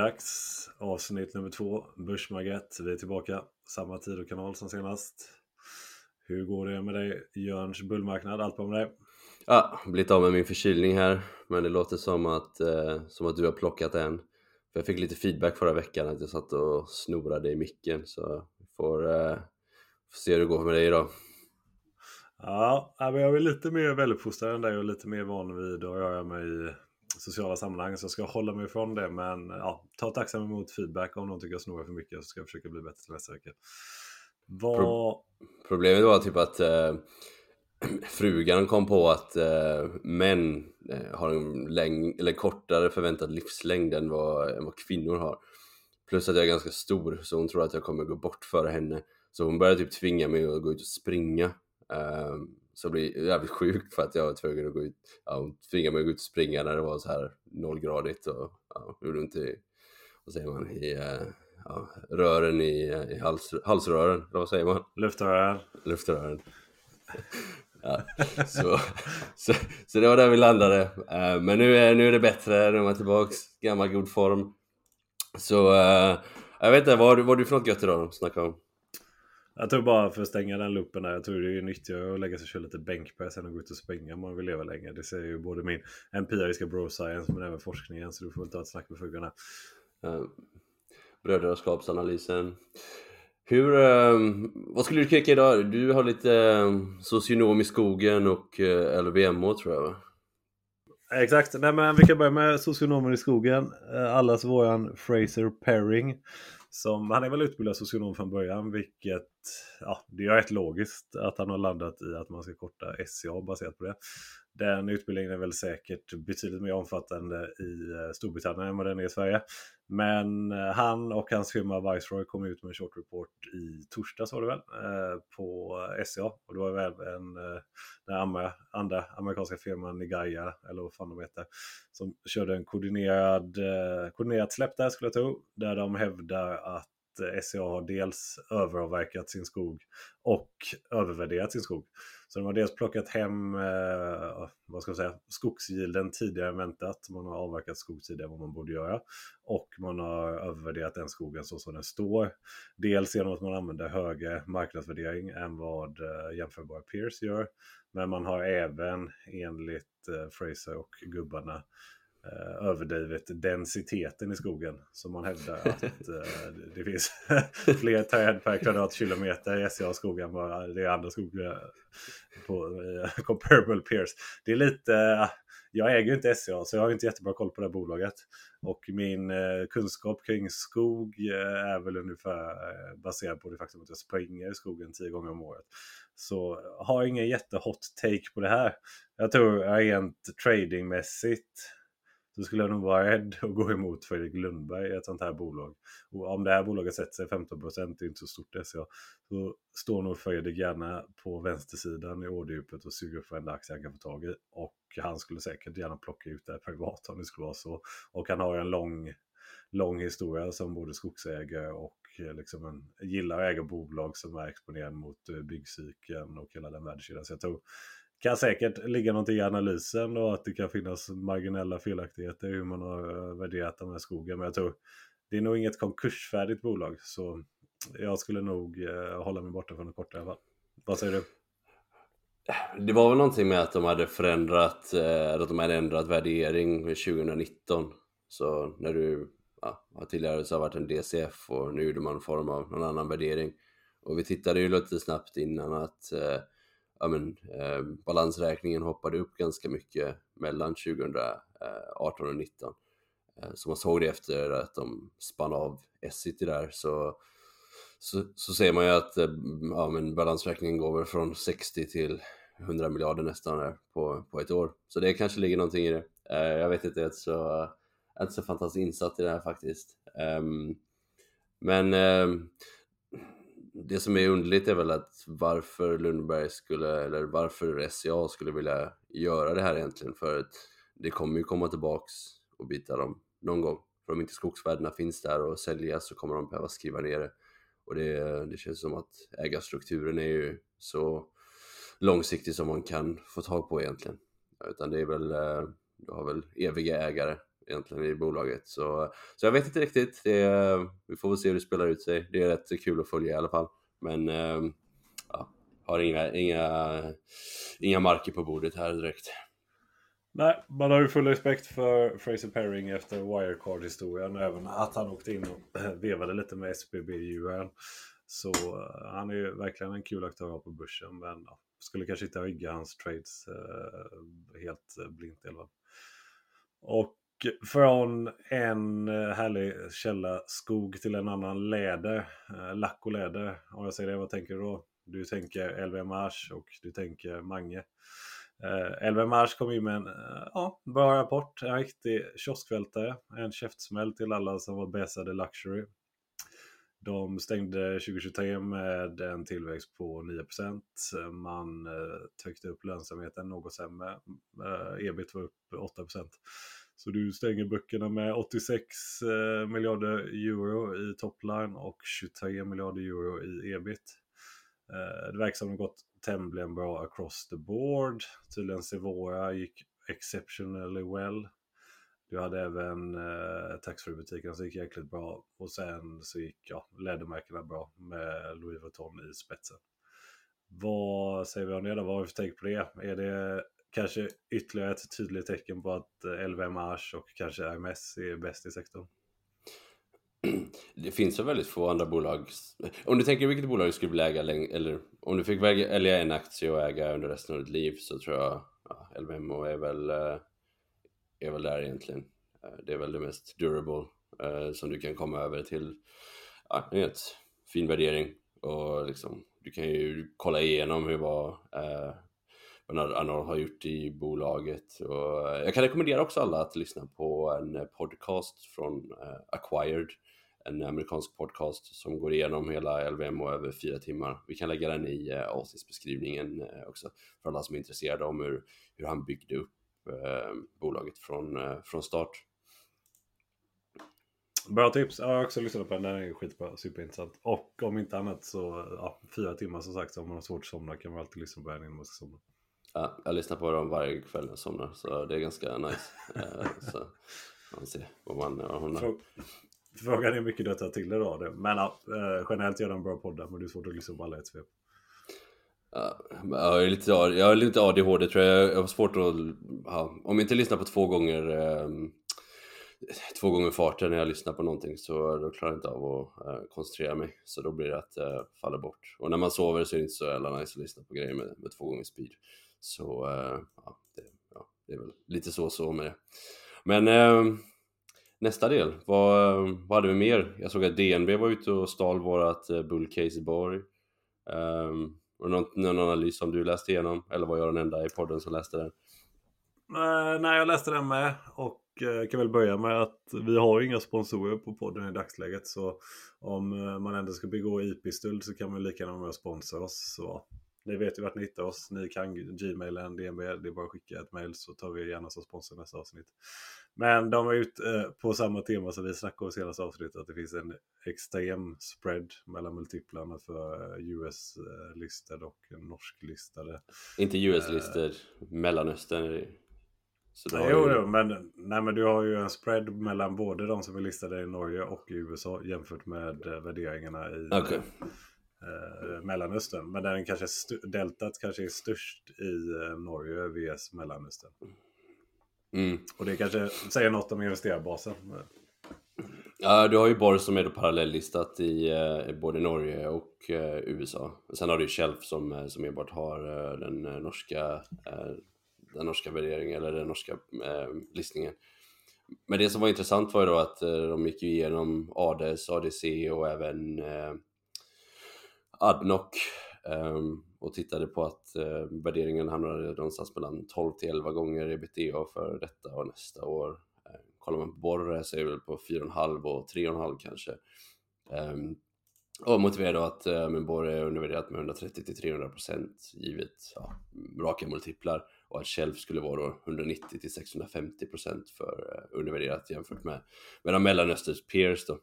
Dags. Avsnitt nummer två, Börsmagget. Vi är tillbaka. Samma tid och kanal som senast. Hur går det med dig, Jörns bullmarknad? Allt bra med dig? Ja, blivit av med min förkylning här, men det låter som att, eh, som att du har plockat en. För jag fick lite feedback förra veckan att jag satt och snorade i micken, så vi får, eh, får se hur det går med dig idag. Ja, jag är lite mer väluppfostrad än dig och lite mer van vid att röra mig sociala sammanhang. Så jag ska hålla mig ifrån det. Men ja, ta tacksam emot feedback om någon tycker jag snorar för mycket så ska jag försöka bli bättre till nästa vecka. Var... Pro problemet var typ att eh, frugan kom på att eh, män eh, har en läng eller kortare förväntad livslängd än vad, än vad kvinnor har. Plus att jag är ganska stor så hon tror att jag kommer gå bort före henne. Så hon började typ tvinga mig att gå ut och springa. Um, så det blir jävligt sjukt för att jag var tvungen att gå ut, ja, hon tvingade mig att gå ut och springa när det var så här nollgradigt och ja, runt i, vad säger man, i uh, ja, rören i, i hals, halsrören, eller vad säger man? Luftrören. Luftrören. ja, så, så, så det var där vi landade. Uh, men nu är, nu är det bättre, nu är man tillbaks, gammal god form. Så uh, jag vet inte, vad har du för något gött idag att snacka om? Jag tror bara för att stänga den luppen där. Jag tror det är nyttigare att lägga sig och köra lite bänkpress än att gå ut och springa om man vill leva länge. Det säger ju både min empiriska bro science men även forskningen. Så du får väl ta ett snack med frugan uh, Brödraskapsanalysen. Hur, uh, vad skulle du kika idag? Du har lite uh, socionom i skogen och uh, LVMH tror jag va? Exakt, nej men vi kan börja med socionomen i skogen. Allas våran Fraser Perring. Som, han är väl utbildad socionom från början, vilket ja, det är rätt logiskt att han har landat i att man ska korta SCA baserat på det. Den utbildningen är väl säkert betydligt mer omfattande i eh, Storbritannien än vad den är i Sverige. Men eh, han och hans firma Viceroy kom ut med en short report i torsdags var det väl, eh, på SCA. Och det var väl en, den andra amerikanska firman Nigaya, eller vad fan de heter, som körde en koordinerad, koordinerat släpp där skulle jag tro. Där de hävdar att SCA har dels överavverkat sin skog och övervärderat sin skog. Så de har dels plockat hem eh, vad ska jag säga, skogsgilden tidigare än väntat. Man har avverkat skog tidigare än vad man borde göra. Och man har övervärderat den skogen så som den står. Dels genom att man använder högre marknadsvärdering än vad eh, jämförbara peers gör. Men man har även enligt eh, Fraser och gubbarna eh, överdrivet densiteten i skogen. som man hävdar att eh, det finns fler träd per kvadratkilometer i SCA-skog än vad det är andra skogar eh, på eh, comparable peers. Det är lite, eh, jag äger ju inte SCA så jag har inte jättebra koll på det här bolaget. Och min eh, kunskap kring skog eh, är väl ungefär eh, baserad på det faktum att jag springer i skogen tio gånger om året. Så eh, har ingen jättehot take på det här. Jag tror rent tradingmässigt så skulle jag nog vara rädd att gå emot Fredrik Lundberg i ett sånt här bolag. Och om det här bolaget sätter sig 15% det är inte så stort SCA, så står nog Fredrik gärna på vänstersidan i orddjupet och suger upp varenda aktie han kan få tag i. Och han skulle säkert gärna plocka ut det här privat om det skulle vara så. Och han har en lång, lång historia som både skogsägare och eh, liksom en, gillar att äga bolag som är exponerade mot eh, byggcykeln och hela den värdekedjan. Så jag tror kan säkert ligga någonting i analysen och att det kan finnas marginella felaktigheter i hur man har eh, värderat den här skogen. Men jag tror det är nog inget konkursfärdigt bolag. Så jag skulle nog eh, hålla mig borta från det korta i alla fall. Vad säger du? Det var väl någonting med att de hade förändrat, eh, att de hade ändrat värdering 2019. Så när du ja, tidigare så har varit en DCF och nu gjorde man form av någon annan värdering. Och vi tittade ju lite snabbt innan att eh, ja, men, eh, balansräkningen hoppade upp ganska mycket mellan 2018 och 2019. Eh, så man såg det efter att de spann av Essity där så, så, så ser man ju att eh, ja, men balansräkningen går väl från 60 till 100 miljarder nästan där på, på ett år. Så det kanske ligger någonting i det. Eh, jag vet inte, jag är så, jag är inte så fantastiskt insatt i det här faktiskt. Ehm, men ehm, det som är underligt är väl att varför Lundberg skulle, eller varför SCA skulle vilja göra det här egentligen. För att det kommer ju komma tillbaks och bita dem någon gång. För om inte skogsvärdena finns där och säljas så kommer de behöva skriva ner det. Och det, det känns som att ägarstrukturen är ju så långsiktig som man kan få tag på egentligen. Utan det är väl, eh, du har väl eviga ägare egentligen i bolaget. Så, så jag vet inte riktigt. Det, vi får väl se hur det spelar ut sig. Det är rätt kul att följa i alla fall. Men ehm, ja, har inga, inga, inga marker på bordet här direkt. Nej, man har ju full respekt för Fraser Perring efter Wirecard-historien. Även att han åkte in och vevade lite med SBB-djuren. Så eh, han är ju verkligen en kul aktör på börsen. Men ja, skulle kanske inte rygga hans trades eh, helt eh, blint i alla fall. Och från en eh, härlig källa skog till en annan läder, eh, lack och läder. Om jag säger det, vad tänker du då? Du tänker LVMH och du tänker Mange. Eh, LVMH kom in med en eh, ja, bra rapport, en riktig kioskvältare, en käftsmäll till alla som var bäsade luxury. De stängde 2023 med en tillväxt på 9%. Man tryckte upp lönsamheten något sämre. Ebit var upp 8%. Så du stänger böckerna med 86 eh, miljarder euro i topline och 23 miljarder euro i ebit. Eh, det verkar som det gått tämligen bra across the board. Tydligen Sevora gick exceptionally well. Du hade även eh, taxfree-butiken som gick jäkligt bra. Och sen så gick ja, lädermärkena bra med Louis Vuitton i spetsen. Vad säger vi om det då? Vad har vi för take på det? Är det kanske ytterligare ett tydligt tecken på att eh, LVMH och kanske AMS är bäst i sektorn. Det finns ju väldigt få andra bolag. Om du tänker vilket bolag du skulle vilja äga länge, eller om du fick välja en aktie och äga under resten av ditt liv så tror jag ja, LVMH är väl, eh, är väl där egentligen. Eh, det är väl det mest durable eh, som du kan komma över till ja, en fin värdering och liksom, du kan ju kolla igenom hur var eh, Arnold har gjort i bolaget. Och eh, jag kan rekommendera också alla att lyssna på en eh, podcast från eh, Acquired, en amerikansk podcast som går igenom hela LVM och över fyra timmar. Vi kan lägga den i avsnittsbeskrivningen också för alla som är intresserade om hur, hur han byggde upp bolaget från, från start. Bra tips. Jag har också lyssnat på den. Den är skitbra. Superintressant. Och om inte annat så ja, fyra timmar som sagt. Så om man har svårt att somna kan man alltid lyssna på den innan man ska somna. Ja, jag lyssnar på dem varje kväll när jag somnar, så det är ganska nice. Eh, så man ser vad man har. Frågan är hur mycket du tar till dig då. Men ja, eh, generellt gör de bra poddar, men det är svårt att lyssna på alla i ett svep. Ja, jag, är lite, jag är lite ADHD tror jag. Jag har svårt att... Ja, om jag inte lyssnar på två gånger um, två gånger farten när jag lyssnar på någonting så då klarar jag inte av att uh, koncentrera mig. Så då blir det att uh, faller bort. Och när man sover så är det inte så jävla nice att lyssna på grejer med, med två gånger speed. Så eh, ja, det, ja, det är väl lite så så med det. Men eh, nästa del, vad, vad hade vi mer? Jag såg att DNB var ute och stal vårat eh, bullcase i Borg. Ehm, um, och någon, någon analys som du läste igenom? Eller var jag den enda i podden som läste den? Eh, nej, jag läste den med. Och eh, kan väl börja med att vi har inga sponsorer på podden i dagsläget. Så om man ändå ska begå IP-stöld så kan man lika gärna vara med och sponsra oss. Så ni vet ju vart ni hittar oss. Ni kan Gmailen, DNB. Det är bara att skicka ett mail så tar vi gärna som sponsor nästa avsnitt. Men de var ute eh, på samma tema som vi snackade om senaste avsnittet. Att det finns en extrem spread mellan multiplarna för US-listade och norsk-listade. Inte US-listed, Mellanöstern. Så nej, jo, ju... men, nej, men du har ju en spread mellan både de som är listade i Norge och i USA jämfört med eh, värderingarna i okay. Eh, Mellanöstern. Men den kanske deltat kanske är störst i eh, Norge vs Mellanöstern. Mm. Och det kanske säger något om investerarbasen. Ja, du har ju Borg som är då parallellistat i eh, både Norge och eh, USA. Sen har du Shelf som, eh, som enbart har eh, den eh, norska den norska värderingen eller den norska listningen. Men det som var intressant var ju då att de gick igenom ADS, ADC och även Adnoc um, ehm, och tittade på att uh, värderingen hamnade någonstans mellan 12 till 11 gånger ebitda för detta och nästa år. Uh, kollar man på Borre så är det väl på 4,5 och 3,5 kanske. Um, och motiverade då att uh, men Borre är undervärderat med 130 till 300 procent givet ja, raka multiplar och att Shelf skulle vara då 190 till 650 procent för uh, undervärderat jämfört med, med Mellanösterns peers då.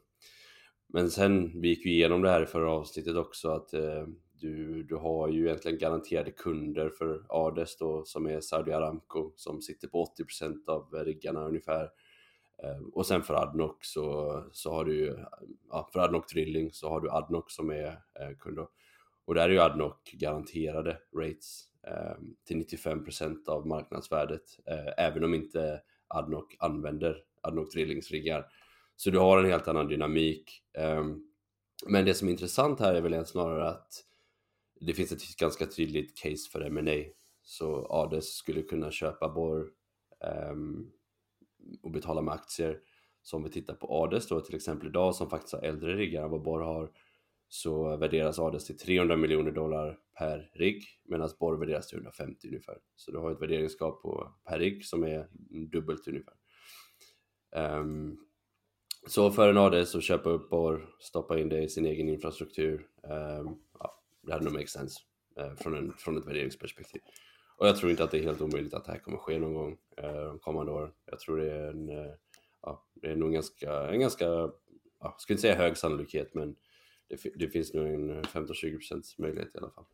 Men sen, vi gick ju igenom det här i förra avsnittet också, att eh, du, du har ju egentligen garanterade kunder för Ades då, som är Saudi Aramco, som sitter på 80% av riggarna ungefär. Eh, och sen för Adnoc så, så har du ju, ja, för Adnoc Drilling så har du Adnoc som är eh, kund då. Och där är ju Adnoc garanterade rates eh, till 95% av marknadsvärdet, eh, även om inte Adnoc använder Adnoc Drillings riggar. Så du har en helt annan dynamik. Ehm, men det som är intressant här är väl snarare att det finns ett ganska tydligt case för M&A. Så Ades skulle kunna köpa Borr ehm, och betala med aktier. Så om vi tittar på Ades då till exempel idag som faktiskt har äldre riggar än vad Borr har så värderas Ades till 300 miljoner dollar per rigg medan Borr värderas till 150 ungefär. Så du har ett värderingsgap på per rigg som är dubbelt ungefär. Um, så för en AD så köpa upp Borr, stoppa in det i sin egen infrastruktur. Ehm, ja, det hade nog make sense uh, från, en, från ett värderingsperspektiv. Och jag tror inte att det är helt omöjligt att det här kommer ske någon gång uh, kommande år. Jag tror det är en, uh, ja, det är nog ganska, en ganska, ja, jag skulle inte säga hög sannolikhet, men det, det finns nog en 15-20% möjlighet i alla fall.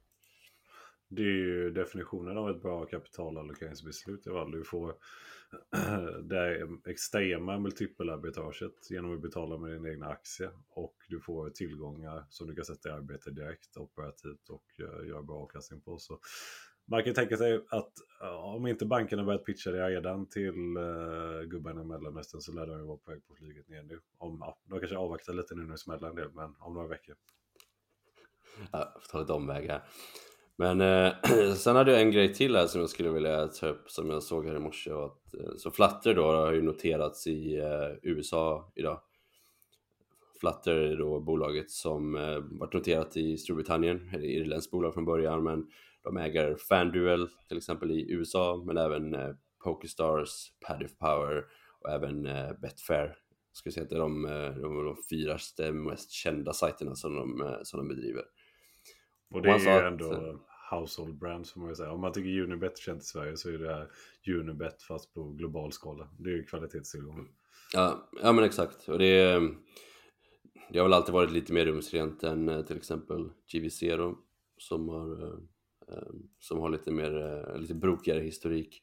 Det är ju definitionen av ett bra kapitalallokeringsbeslut. Du får det extrema multipelarbitraget genom att betala med din egna aktie. Och du får tillgångar som du kan sätta i arbete direkt operativt och eh, göra bra avkastning på. Så man kan tänka sig att om inte bankerna börjat pitcha det redan till uh, gubbarna i Mellanöstern så lär de ju vara på väg på flyget ner nu. Om, ja, de kanske avvaktar lite nu när det smäller en del, men om några veckor. Ja, får ta lite omvägar. Men eh, sen hade jag en grej till här som jag skulle vilja ta upp som jag såg här i morse. Att, eh, så Flutter då har ju noterats i eh, USA idag. Flutter är då bolaget som eh, varit noterat i Storbritannien, eller irländskt bolag från början, men de äger FanDuel till exempel i USA, men även eh, Pokerstars, Paddy Power och även eh, Betfair. Ska säga att det är de, eh, de, de fyraste mest kända sajterna som de, eh, som de bedriver. Och det är ju ändå att, household brand som man säga. Om man tycker Unibet känt i Sverige så är det här Unibet fast på global skala. Det är ju kvalitetstillgång. Ja, ja men exakt. Och det, det har väl alltid varit lite mer rumsrent än eh, till exempel GVC då, som har, eh, eh, som har lite mer, lite brokigare historik.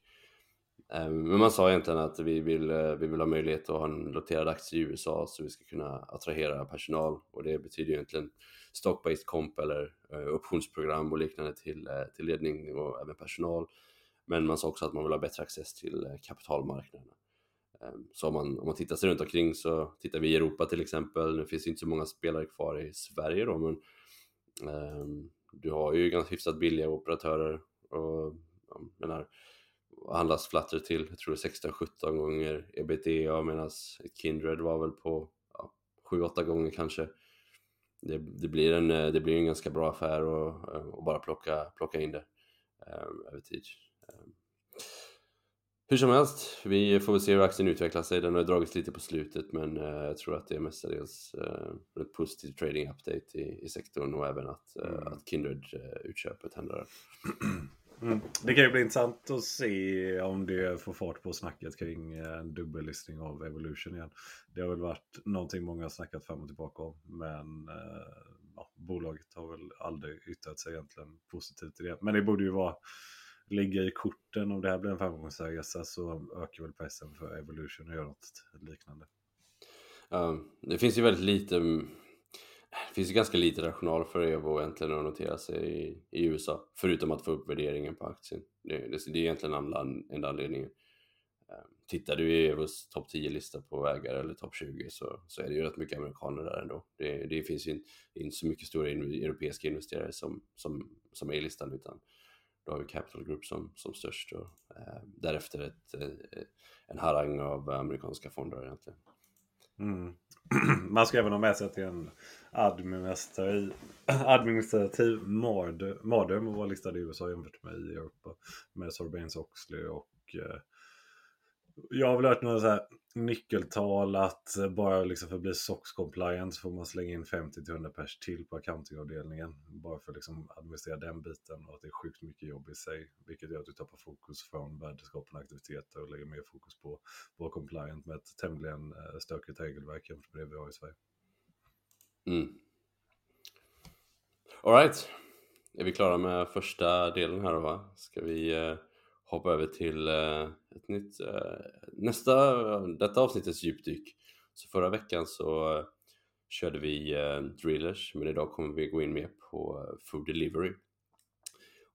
Men man sa egentligen att vi vill, vi vill ha möjlighet att ha en noterad aktie i USA så vi ska kunna attrahera personal och det betyder egentligen stock-based comp eller eh, optionsprogram och liknande till, eh, till ledning och även personal. Men man sa också att man vill ha bättre access till eh, kapitalmarknaderna. Ehm, så om man, om man tittar sig runt omkring så tittar vi i Europa till exempel, nu finns det inte så många spelare kvar i Sverige då, men um, du har ju ganska hyfsat billiga operatörer och jag menar, handlas Flutter till, jag tror 16-17 gånger ebitda medan Kindred var väl på ja, 7-8 gånger kanske. Det, det, blir en, det blir en ganska bra affär att bara plocka, plocka in det um, över tid. Um, hur som helst, vi får väl se hur aktien utvecklar sig. Den har dragits lite på slutet men uh, jag tror att det är mestadels uh, ett positivt trading update i, i sektorn och även att, mm. att Kindred-utköpet händer. Mm. Det kan ju bli intressant att se om det får fart på snacket kring en dubbellistning av Evolution igen. Det har väl varit någonting många har snackat fram och tillbaka om. Men ja, bolaget har väl aldrig yttrat sig egentligen positivt i det. Men det borde ju vara ligga i korten om det här blir en framgångsresa så ökar väl pressen för Evolution att göra något liknande. Ja, det finns ju väldigt lite det finns ju ganska lite rational för Evo egentligen att notera sig i, i USA förutom att få upp värderingen på aktien. Det, det, det är egentligen enda anledningen. Ehm, tittar du i Evos topp 10-lista på ägare eller topp 20 så, så är det ju rätt mycket amerikaner där ändå. Det, det finns ju inte så mycket stora europeiska investerare som, som, som är i listan utan då har vi Capital Group som, som störst och eh, därefter ett, eh, en harang av amerikanska fonder egentligen. Mm. Man ska även ha med sig att det är en administrativ, administrativ mardröm att vara listad i USA jämfört med i Europa. Med Sorbanes Oxley och eh, jag har väl hört några så här nyckeltal att eh, bara liksom för att bli SOX compliant så får man slänga in 50-100 pers till på accountingavdelningen. Bara för att liksom administrera den biten och att det är sjukt mycket jobb i sig. Vilket gör att du tappar fokus från värdeskapande aktiviteter och lägger mer fokus på att vara compliant med ett tämligen eh, stökigt regelverk jämfört med det vi har i Sverige. Mm. Alright, är vi klara med första delen här då va? Ska vi uh hoppa över till uh, ett nytt, uh, nästa, detta avsnittets djupdyk. Så förra veckan så uh, körde vi drillers, men idag kommer vi gå in mer på food delivery.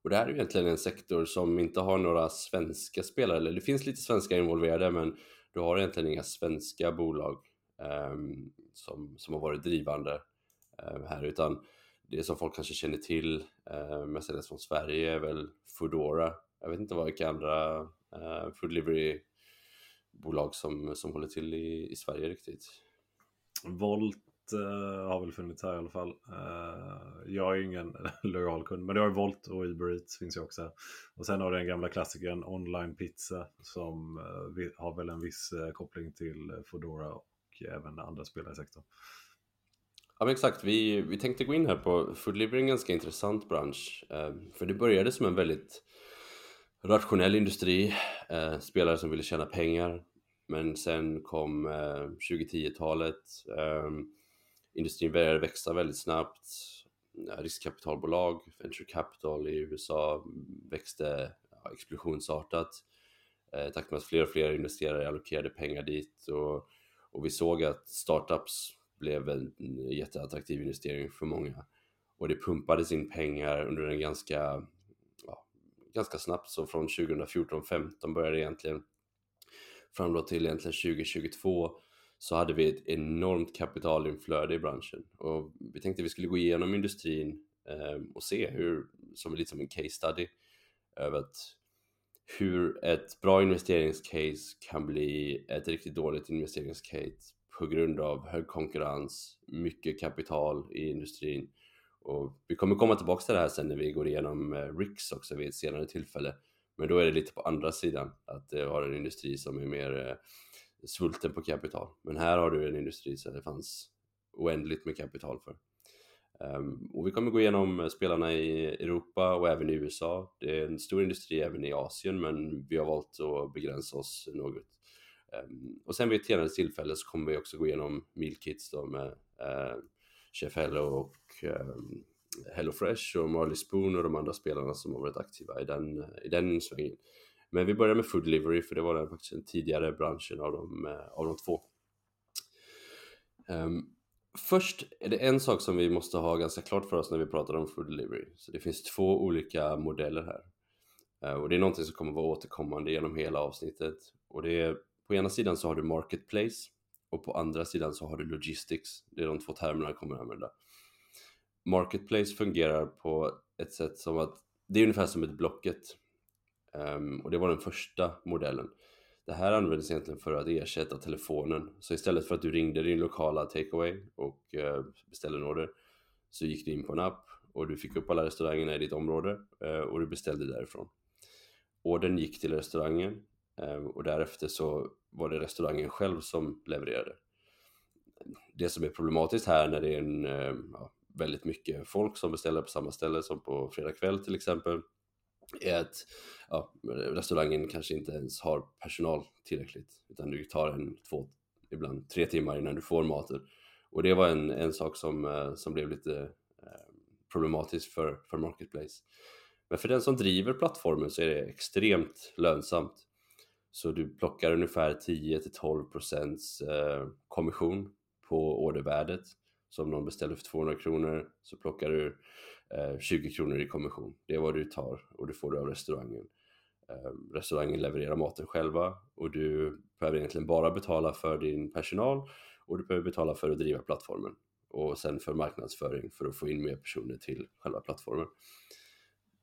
Och det här är egentligen en sektor som inte har några svenska spelare, eller det finns lite svenska involverade, men du har egentligen inga svenska bolag um, som, som har varit drivande här, utan det som folk kanske känner till, uh, mestadels från Sverige, är väl Foodora jag vet inte vilka andra uh, food delivery-bolag som, som håller till i, i Sverige riktigt. Volt uh, har väl funnits här i alla fall. Uh, jag är ingen lojal kund, men det har Volt och Uber Eats finns ju också. Och sen har du den gamla klassikern Online Pizza som uh, har väl en viss koppling till Foodora och även andra spelare i sektorn. Ja men exakt, vi, vi tänkte gå in här på food delivery, en ganska intressant bransch. För det började som en väldigt rationell industri, eh, spelare som ville tjäna pengar. Men sen kom eh, 2010-talet, eh, industrin började växa väldigt snabbt. Eh, riskkapitalbolag, venture capital i USA växte ja, explosionsartat. Eh, tack med att fler och fler investerare allokerade pengar dit och, och vi såg att startups blev en jätteattraktiv investering för många. Och det pumpades in pengar under en ganska ganska snabbt så från 2014-15 började egentligen. Fram då till egentligen 2022 så hade vi ett enormt kapitalinflöde i branschen. Och vi tänkte vi skulle gå igenom industrin eh, och se hur, som lite som en case study över att hur ett bra investeringscase kan bli ett riktigt dåligt investeringscase på grund av hög konkurrens, mycket kapital i industrin och vi kommer komma tillbaka till det här sen när vi går igenom eh, RICS RIX också vid ett senare tillfälle. Men då är det lite på andra sidan, att du har en industri som är mer eh, svulten på kapital. Men här har du en industri som det fanns oändligt med kapital för. Ehm, och vi kommer gå igenom spelarna i Europa och även i USA. Det är en stor industri även i Asien men vi har valt att begränsa oss något. Ehm, och sen vid ett senare tillfälle så kommer vi också gå igenom Mealkits då med Chef Hello och ehm, Hello Fresh och Marley Spoon och de andra spelarna som har varit aktiva i den, i den svängen. Men vi börjar med Food Delivery för det var den faktiskt den tidigare branschen av de, eh, av de två. Um, först är det en sak som vi måste ha ganska klart för oss när vi pratar om Food Delivery. Så det finns två olika modeller här. Uh, och det är någonting som kommer vara återkommande genom hela avsnittet. Och det är på ena sidan så har du Marketplace och på andra sidan så har du Logistics. Det är de två termerna jag kommer att använda. Marketplace fungerar på ett sätt som att det är ungefär som ett Blocket. Um, och det var den första modellen. Det här användes egentligen för att ersätta telefonen. Så istället för att du ringde din lokala takeaway och uh, beställde en order så gick du in på en app och du fick upp alla restaurangerna i ditt område uh, och du beställde därifrån. Ordern gick till restaurangen uh, och därefter så var det restaurangen själv som levererade. Det som är problematiskt här när det är en, eh, ja, väldigt mycket folk som beställer på samma ställe som på fredag kväll till exempel är att ja, restaurangen kanske inte ens har personal tillräckligt utan du tar en, två, ibland tre timmar innan du får maten. Och det var en, en sak som, eh, som blev lite problematiskt problematisk för, för Marketplace. Men för den som driver plattformen så är det extremt lönsamt. Så du plockar ungefär 10-12% eh, kommission på ordervärdet. Så om någon beställer för 200 kronor så plockar du 20 eh, kronor i kommission. Det är vad du tar och det får du av restaurangen. Ehm, restaurangen levererar maten själva och du behöver egentligen bara betala för din personal och du behöver betala för att driva plattformen och sen för marknadsföring för att få in mer personer till själva plattformen.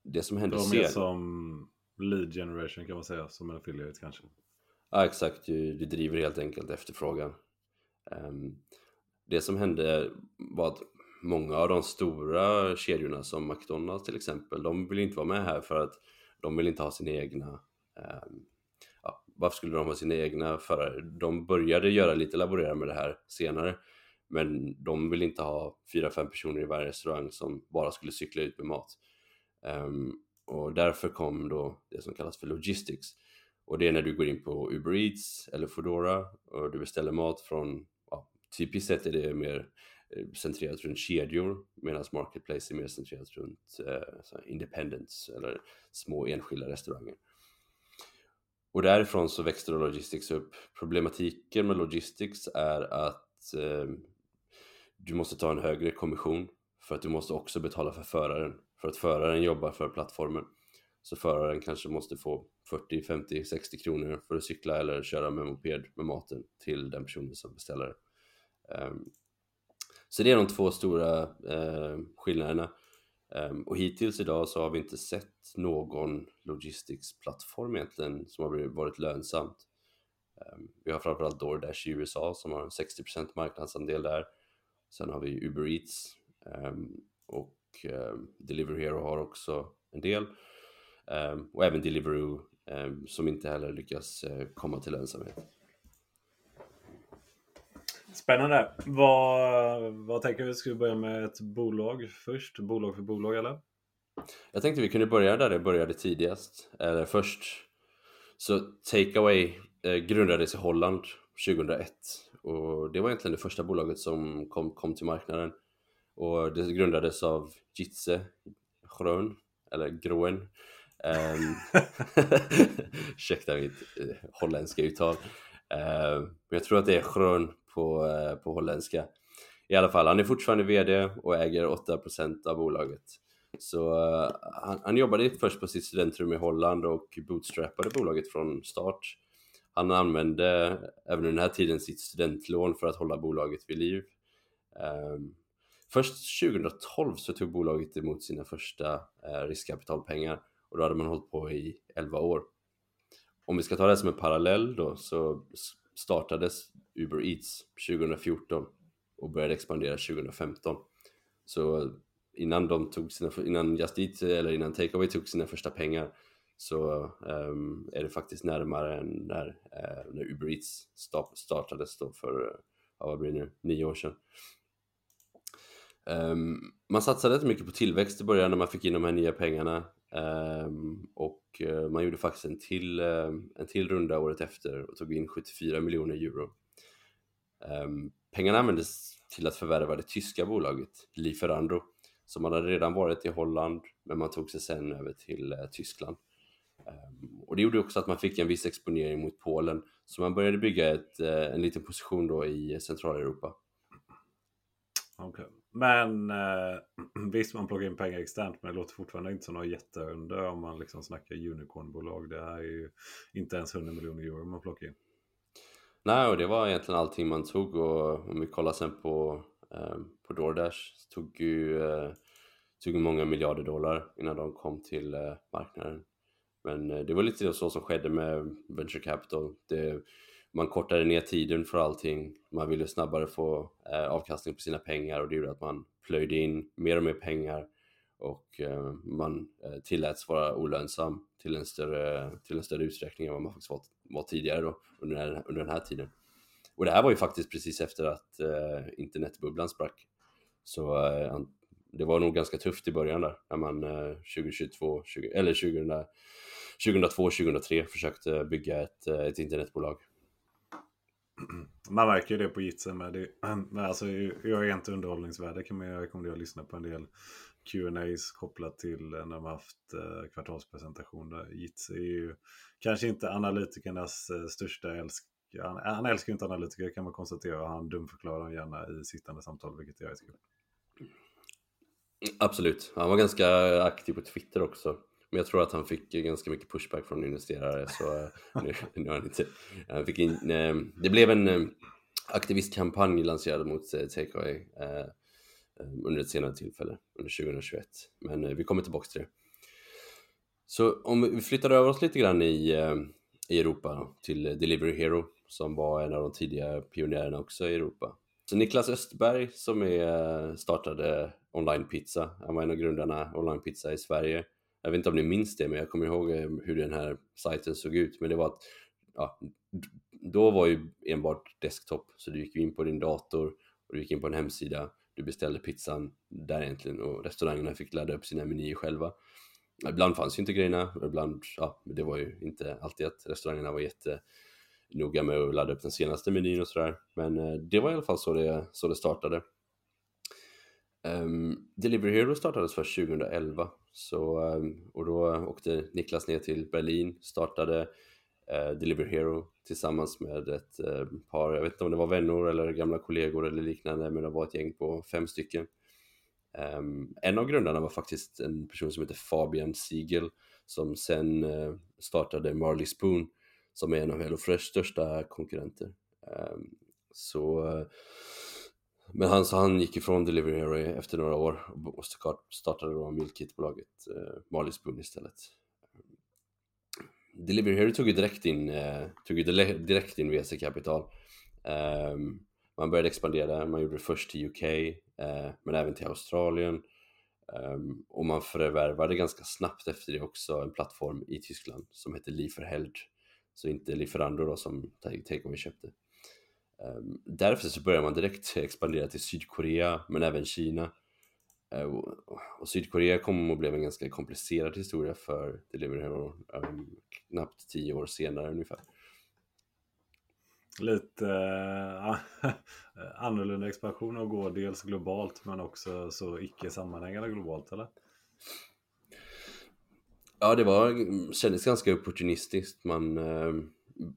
Det som händer sen... som lead generation kan man säga, som en affiliate kanske? Ja exakt, du, du driver helt enkelt efterfrågan. Um, det som hände var att många av de stora kedjorna som McDonalds till exempel, de vill inte vara med här för att de vill inte ha sina egna um, ja, varför skulle de ha sina egna förare? De började göra lite laborera med det här senare men de vill inte ha fyra, fem personer i varje restaurang som bara skulle cykla ut med mat. Um, och därför kom då det som kallas för logistics. Och det är när du går in på Uber Eats eller Foodora och du beställer mat från, ja, typiskt sett är det mer eh, centrerat runt kedjor medan Marketplace är mer centrerat runt eh, independents eller små enskilda restauranger. Och därifrån så växte då Logistics upp. Problematiken med Logistics är att eh, du måste ta en högre kommission för att du måste också betala för föraren. För att föraren jobbar för plattformen. Så föraren kanske måste få 40, 50, 60 kronor för att cykla eller köra med moped med maten till den personen som beställer. Um, så det är de två stora eh, skillnaderna. Um, och hittills idag så har vi inte sett någon logistics-plattform egentligen som har varit lönsamt. Um, vi har framförallt DoorDash i USA som har en 60% marknadsandel där. Sen har vi Uber Eats um, och Delivery Hero har också en del. och även Deliveroo som inte heller lyckas uh, komma till lönsamhet. Spännande. Vad, vad tänker vi? Ska vi börja med ett bolag först? Bolag för bolag eller? Jag tänkte vi kunde börja där det började tidigast. Eller först. Så Takeaway eh, grundades i Holland 2001. Och det var egentligen det första bolaget som kom, kom till marknaden. Och det grundades av Jitse Grön, eller Groen. Um, ursäkta mitt eh, holländska uttal. Uh, men jag tror att det är Grön på, uh, på holländska. I alla fall, han är fortfarande VD och äger 8% av bolaget. Så uh, han, han, jobbade först på sitt studentrum i Holland och bootstrappade bolaget från start. Han använde även under den här tiden sitt studentlån för att hålla bolaget vid liv. Um, först 2012 så tog bolaget emot sina första eh, riskkapitalpengar och då hade man hållit på i 11 år. Om vi ska ta det som en parallell då så startades Uber Eats 2014 och började expandera 2015. Så innan de tog sina, innan Just Eat eller innan Takeaway tog sina första pengar så um, är det faktiskt närmare än när, uh, när Uber Eats startades då för, uh, vad blir det nu, nio år sedan. Um, man satsade inte mycket på tillväxt i början när man fick in de här nya pengarna um, och uh, man gjorde faktiskt en till, eh, en till runda året efter och tog in 74 miljoner euro. Um, pengarna användes till att förvärva det tyska bolaget Lieferando som hade redan varit i Holland men man tog sig sen över till uh, Tyskland. Um, och det gjorde också att man fick en viss exponering mot Polen så man började bygga ett, uh, en liten position då i Centraleuropa. Okay. Men eh, visst, man plockar in pengar externt men det låter fortfarande inte som några jätteunder om man liksom snackar unicornbolag. Det här är ju inte ens 100 miljoner euro man plockar in. Nej, och det var egentligen allting man tog och om vi kollar sen på, eh, på DoorDash så tog ju eh, tog många miljarder dollar innan de kom till eh, marknaden. Men eh, det var lite så som skedde med venture capital. Det, man kortade ner tiden för allting, man ville snabbare få eh, avkastning på sina pengar och det gjorde att man plöjde in mer och mer pengar och eh, man eh, tilläts vara olönsam till en större, till en större utsträckning än vad man faktiskt var, var tidigare då, under, den här, under den här tiden. Och det här var ju faktiskt precis efter att eh, internetbubblan sprack. Så eh, det var nog ganska tufft i början där, när man eh, 2022, 20, eller 2000, 2002, 2003 försökte bygga ett, eh, ett internetbolag. Man märker ju det på Jitsen med. Det, men alltså, jag är inte underhållningsvärde kan man rekommendera att lyssna på en del Q&As kopplat till när man haft eh, kvartalspresentationer. Eh, Jits är ju kanske inte analytikernas eh, största älsk han, han älskar ju inte analytiker kan man konstatera. Han dumförklarar gärna i sittande samtal, vilket jag är kul. Absolut. Han var ganska aktiv på Twitter också. Men jag tror att han fick ganska mycket pushback från investerare så eh, nu, nu har han inte... Han fick in, eh, det blev en eh, aktivistkampanj lanserad mot TKI under ett senare tillfälle, under 2021. Men vi kommer tillbaka till det. Så om vi flyttar över oss lite grann i, i Europa till Delivery Hero som var en av de tidiga pionjärerna också i Europa. Så Niklas Östberg som är, startade Online Pizza, han var en av grundarna Online Pizza i Sverige jag vet inte om ni minns det, men jag kommer ihåg eh, hur den här sajten såg ut. Men det var att, ja, då var ju enbart desktop, så du gick in på din dator och du gick in på en hemsida, du beställde pizzan där egentligen och restaurangerna fick ladda upp sina menyer själva. Ibland fanns ju inte grejerna, ibland, ja, det var ju inte alltid att restaurangerna var jätte noga med att ladda upp den senaste menyn och sådär. Men eh, det var i alla fall så det, så det startade. Um, Delivery Hero startades först 2011 så, ehm, och då åkte Niklas ner till Berlin, startade eh, Deliver Hero tillsammans med ett eh, par, jag vet inte om det var vänner eller gamla kollegor eller liknande, men det var ett gäng på fem stycken. Um, en av grundarna var faktiskt en person som heter Fabian Siegel som sen uh, startade Marley Spoon som är en av HelloFresh största konkurrenter. Ehm, så eh, men han, så han gick ifrån Delivery Hero efter några år och startade då Mealkit-bolaget eh, Marley Spoon istället. Delivery Hero tog ju direkt in, eh, tog ju direkt in VC-kapital. Eh, man började expandera, man gjorde det först till UK, eh, men även till Australien. Ehm, och man förvärvade ganska snabbt efter det också en plattform i Tyskland som heter Lieferheld. Så inte Lieferando då som Takeaway köpte. Ehm, därför så börjar man direkt expandera till Sydkorea men även Kina. Ehm, och Sydkorea kom och blev en ganska komplicerad historia för Delivery Hero um, knappt tio år senare ungefär. Lite äh, annorlunda expansion och gå dels globalt men också så icke sammanhängande globalt eller? Ja, det var, kändes ganska opportunistiskt. Man, äh,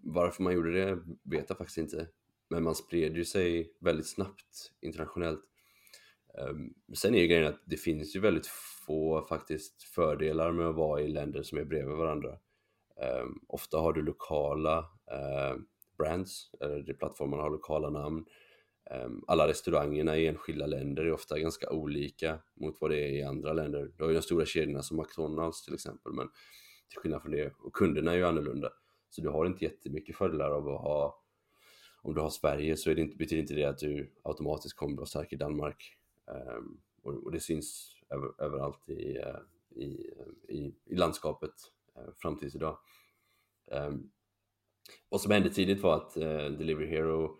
varför man gjorde det vet jag faktiskt inte. Men man spred ju sig väldigt snabbt internationellt. Ehm, sen är ju grejen att det finns ju väldigt få faktiskt fördelar med att vara i länder som är bredvid varandra. Ehm, ofta har du lokala ehm, brands, eller plattformarna har lokala namn. Alla restaurangerna i enskilda länder är ofta ganska olika mot vad det är i andra länder. Du har ju de stora kedjorna som McDonalds till exempel, men till skillnad från det, och kunderna är ju annorlunda. Så du har inte jättemycket fördelar av att ha om du har Sverige så är det inte, betyder inte det att du automatiskt kommer vara stark i Danmark. Um, och, och, det syns över, överallt i, uh, i, eh, i, i, landskapet uh, fram tills idag. Um, vad som hände tidigt var att uh, Delivery Hero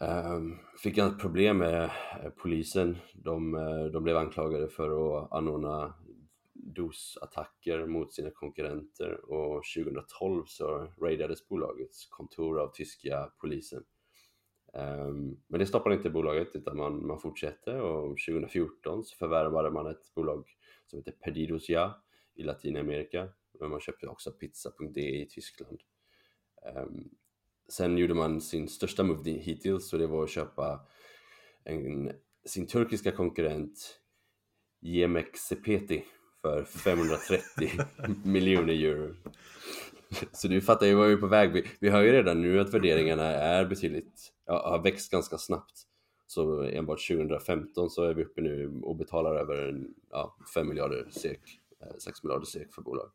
um, fick ett problem med polisen. De, de blev anklagade för att anordna dosattacker mot sina konkurrenter och 2012 så raidades bolagets kontor av tyska polisen. Um, men det stoppade inte bolaget utan man, man fortsatte och 2014 så förvärvade man ett bolag som heter Perdidos Ja i Latinamerika. Men man köpte också pizza.de i Tyskland. Um, sen gjorde man sin största move hittills och det var att köpa en, sin turkiska konkurrent Yemek Sepeti för 530 miljoner euro. Så du fattar ju vad vi är på väg. Vi, vi hör ju redan nu att värderingarna är betydligt, ja, har växt ganska snabbt. Så enbart 2015 så är vi uppe nu och betalar över ja, 5 miljarder SEK, eh, 6 miljarder SEK för bolag.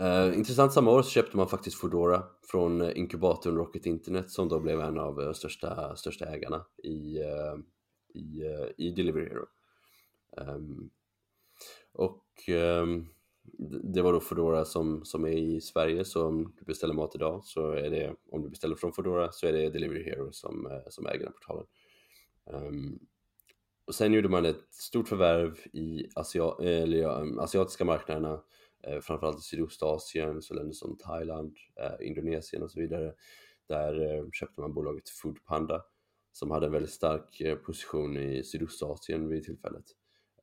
Uh, intressant, samma år så köpte man faktiskt Foodora från inkubatorn Rocket Internet som då blev en av de största, största ägarna i, uh, i, uh, i Delivery Hero. Um, och um, det var då Foodora som, som är i Sverige så om du beställer mat idag så är det, om du beställer från Foodora så är det Delivery Hero som, eh, som äger den portalen. Um, och sen gjorde man ett stort förvärv i Asia eller, ja, asiatiska marknaderna eh, framförallt i Sydostasien, så länder som Thailand, eh, Indonesien och så vidare. Där eh, köpte man bolaget Foodpanda som hade en väldigt stark eh, position i Sydostasien vid tillfället.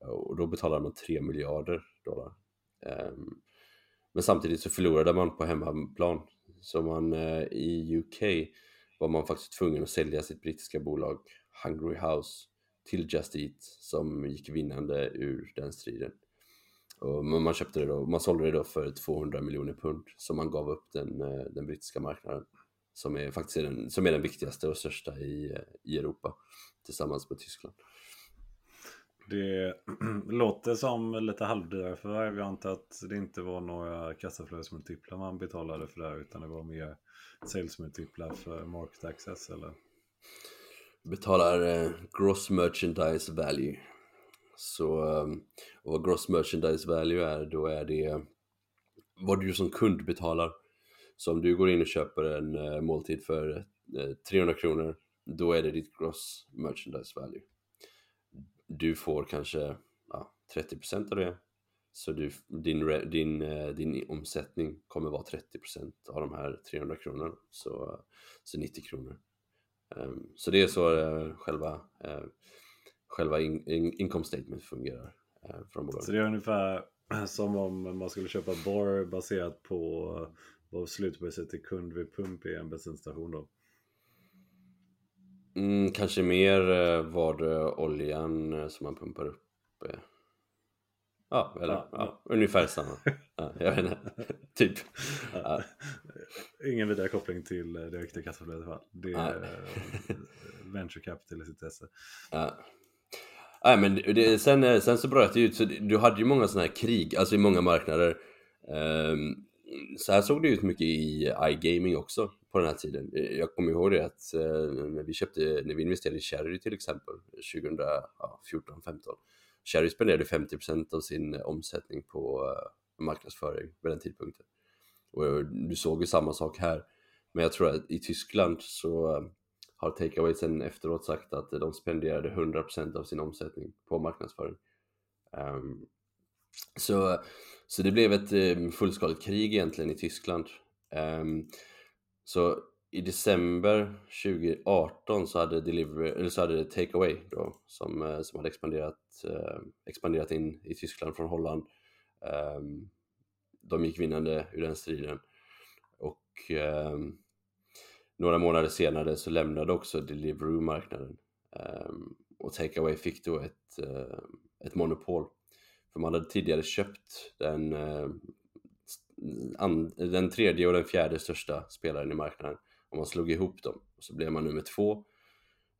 Och då betalade man 3 miljarder dollar. Ehm, men samtidigt så förlorade man på hemmaplan. Så man eh, i UK var man faktiskt tvungen att sälja sitt brittiska bolag Hungry House till Just Eat som gick vinnande ur den striden. Och man köpte det då, man sålde det då för 200 miljoner pund så man gav upp den, eh, den brittiska marknaden som är faktiskt den, som är den viktigaste och största i, eh, i Europa tillsammans med Tyskland. Det låter som lite halvdyra förvärv. Jag antar att det inte var några kassaflödesmultiplar man betalade för det här utan det var mer salesmultiplar för market access eller? Betalar eh, gross merchandise value så ehm, och vad gross merchandise value är, då är det vad du som kund betalar. Så om du går in och köper en eh, måltid för eh, 300 kronor, då är det ditt gross merchandise value. Du får kanske ja, 30% av det. Så du, din, din, eh, din omsättning kommer vara 30% av de här 300 kronorna, så, så 90 kronor. Um, så det är så eh, själva eh, själva in, in, income statement fungerar från bolaget. Så det är ungefär som om man skulle köpa borr baserat på vad slutpriset till kund vid pump i en bensinstation då? Mm, kanske mer eh, vad oljan eh, som man pumpar upp är. Ja, eller ja, ja, ja. ungefär samma. Ja, jag vet inte. typ. Ingen vidare koppling till direkt i kassaflödet i alla fall. Det är venture capital i sitt. Ja. Nej men det, sen, eh, sen så bröt det ut, så du hade ju många sådana här krig, alltså i många marknader. Um, så här såg det ut mycket i iGaming också på den här tiden. Eh, jag kommer ihåg det att eh, när vi köpte, när vi investerade i Cherry till exempel 2014-15. Cherry spenderade 50% av sin eh, omsättning på marknadsföring vid den tidpunkten. Och du såg ju samma sak här. Men jag tror att i Tyskland så har Takeaway sen efteråt sagt att de spenderade 100% av sin omsättning på marknadsföring. Ehm, så, så det blev ett eh, fullskaligt krig egentligen i Tyskland. Um, så i december 2018 så hade, Delivery, eller så hade Takeaway då, som, eh, som hade expanderat, eh, expanderat in i Tyskland från Holland. Um, de gick vinnande ur den striden. Och ehm, några månader senare så lämnade också Deliveroo marknaden um, och Takeaway fick då ett, ett monopol. För man hade tidigare köpt den, eh, den tredje och den fjärde största spelaren i marknaden och man slog ihop dem. Så blev man nummer två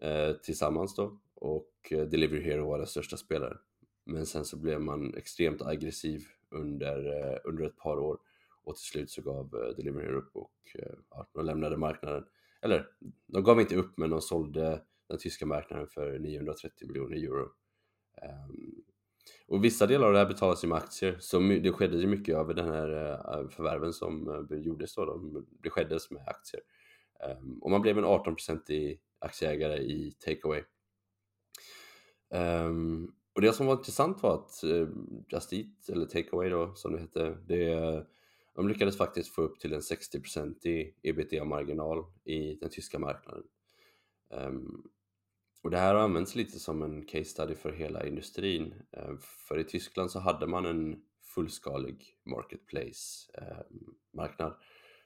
eh, tillsammans då och eh, Delivery Hero var den största spelaren. Men sen så blev man extremt aggressiv under, under ett par år och till slut så gav Delivery Hero upp och ja, de lämnade marknaden. Eller, de gav inte upp men de sålde den tyska marknaden för 930 miljoner euro. Ehm, och vissa delar av det här betalas ju med aktier, så det skedde ju mycket över den här eh, förvärven som eh, gjordes då, då, det skedde med aktier. Um, och man blev en 18% i aktieägare i Takeaway. Um, och det som var intressant var att uh, Just Eat, eller Takeaway då som det hette, det de lyckades faktiskt få upp till en 60% ebitda-marginal i den tyska marknaden. Um, och det här har använts lite som en case study för hela industrin. Eh, för i Tyskland så hade man en fullskalig marketplace-marknad. Eh,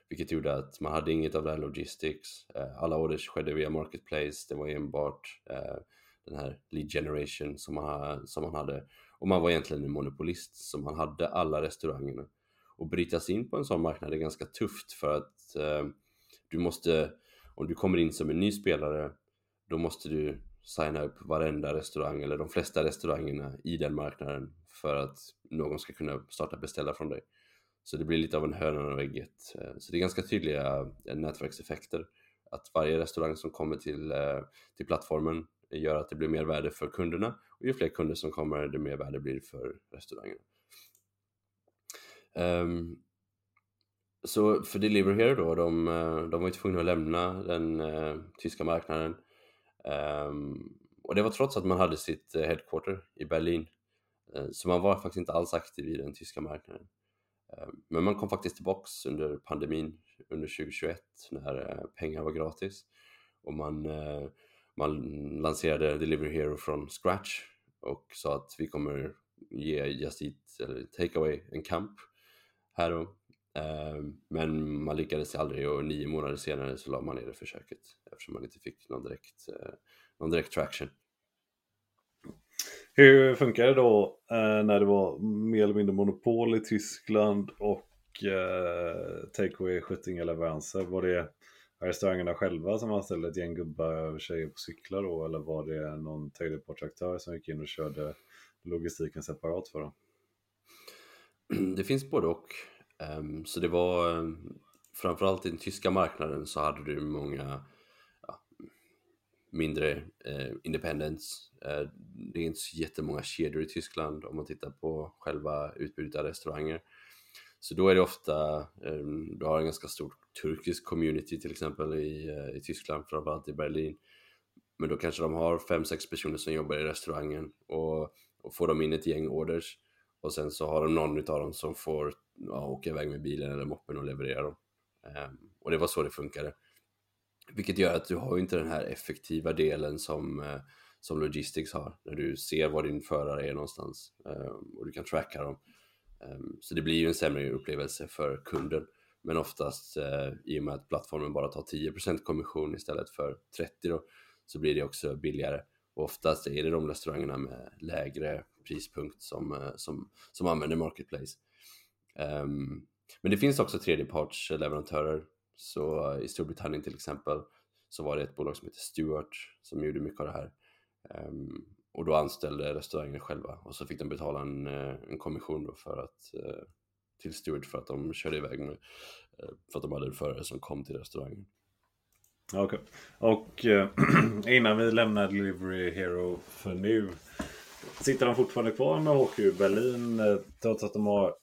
vilket gjorde att man hade inget av det här logistics. Eh, alla orders skedde via marketplace. Det var enbart den här lead generation som man, som man hade. Och man var egentligen en monopolist, så man hade alla restaurangerna och brytas in på en sån marknad är ganska tufft för att eh, du måste, om du kommer in som en ny spelare, då måste du signa upp varenda restaurang eller de flesta restaurangerna i den marknaden för att någon ska kunna starta beställa från dig. Så det blir lite av en hönan och ägget. Eh, så det är ganska tydliga eh, nätverkseffekter. Att varje restaurang som kommer till, eh, till plattformen gör att det blir mer värde för kunderna och ju fler kunder som kommer det mer värde blir för restaurangerna. Um, så för Deliver here då, de, de var ju tvungna att lämna den uh, tyska marknaden. Um, och det var trots att man hade sitt eh, headquarter i Berlin. Uh, så man var faktiskt inte alls aktiv i den tyska marknaden. Uh, men man kom faktiskt tillbaks under pandemin under 2021 när uh, pengar var gratis. Och man man lanserade Delivery Hero från scratch och sa att vi kommer ge Just Eat eller Takeaway en kamp här då. Ehm, men man lyckades aldrig och nio månader senare så la man ner det försöket eftersom man inte fick någon direkt, eh, någon direkt traction. Hur funkar det då eh, när det var mer eller mindre monopol i Tyskland och eh, takeaway skötte inga leveranser? Var det restaurangerna själva som anställde ett gäng gubbar och tjejer på cyklar då? Eller var det någon tredjepartsaktör som gick in och körde logistiken separat för dem? Det finns både och. Um, så det var um, framförallt i den tyska marknaden så hade du många ja, mindre uh, independents. Uh, det är inte så jättemånga kedjor i Tyskland om man tittar på själva utbudet av restauranger. Så då är det ofta, um, du har en ganska stor turkisk community till exempel i, uh, i Tyskland, framförallt i Berlin. Men då kanske de har fem sex personer som jobbar i restaurangen och, och får de in ett gäng orders och sen så har de någon av dem som får ja, åka iväg med bilen eller moppen och leverera dem. Um, och det var så det funkade. Vilket gör att du har ju inte den här effektiva delen som, uh, som Logistics har, när du ser var din förare är någonstans um, och du kan tracka dem. Um, så det blir ju en sämre upplevelse för kunden. Men oftast uh, i och med att plattformen bara tar 10% kommission istället för 30% då, så blir det också billigare. Och oftast är det de restaurangerna med lägre prispunkt som, eh, som, som använder Marketplace. Um, men det finns också tredjepartsleverantörer. Så i Storbritannien till exempel så var det ett bolag som heter Stewart som gjorde mycket av det här. Um, och då anställde restaurangen själva och så fick de betala en, eh, en kommission då för att, eh, till Stewart för att de körde iväg med, för att de hade en förare som kom till restaurangen. Okej. Okay. Och innan vi lämnar Delivery Hero för nu. Sitter de fortfarande kvar med HQ Berlin eh, trots att de har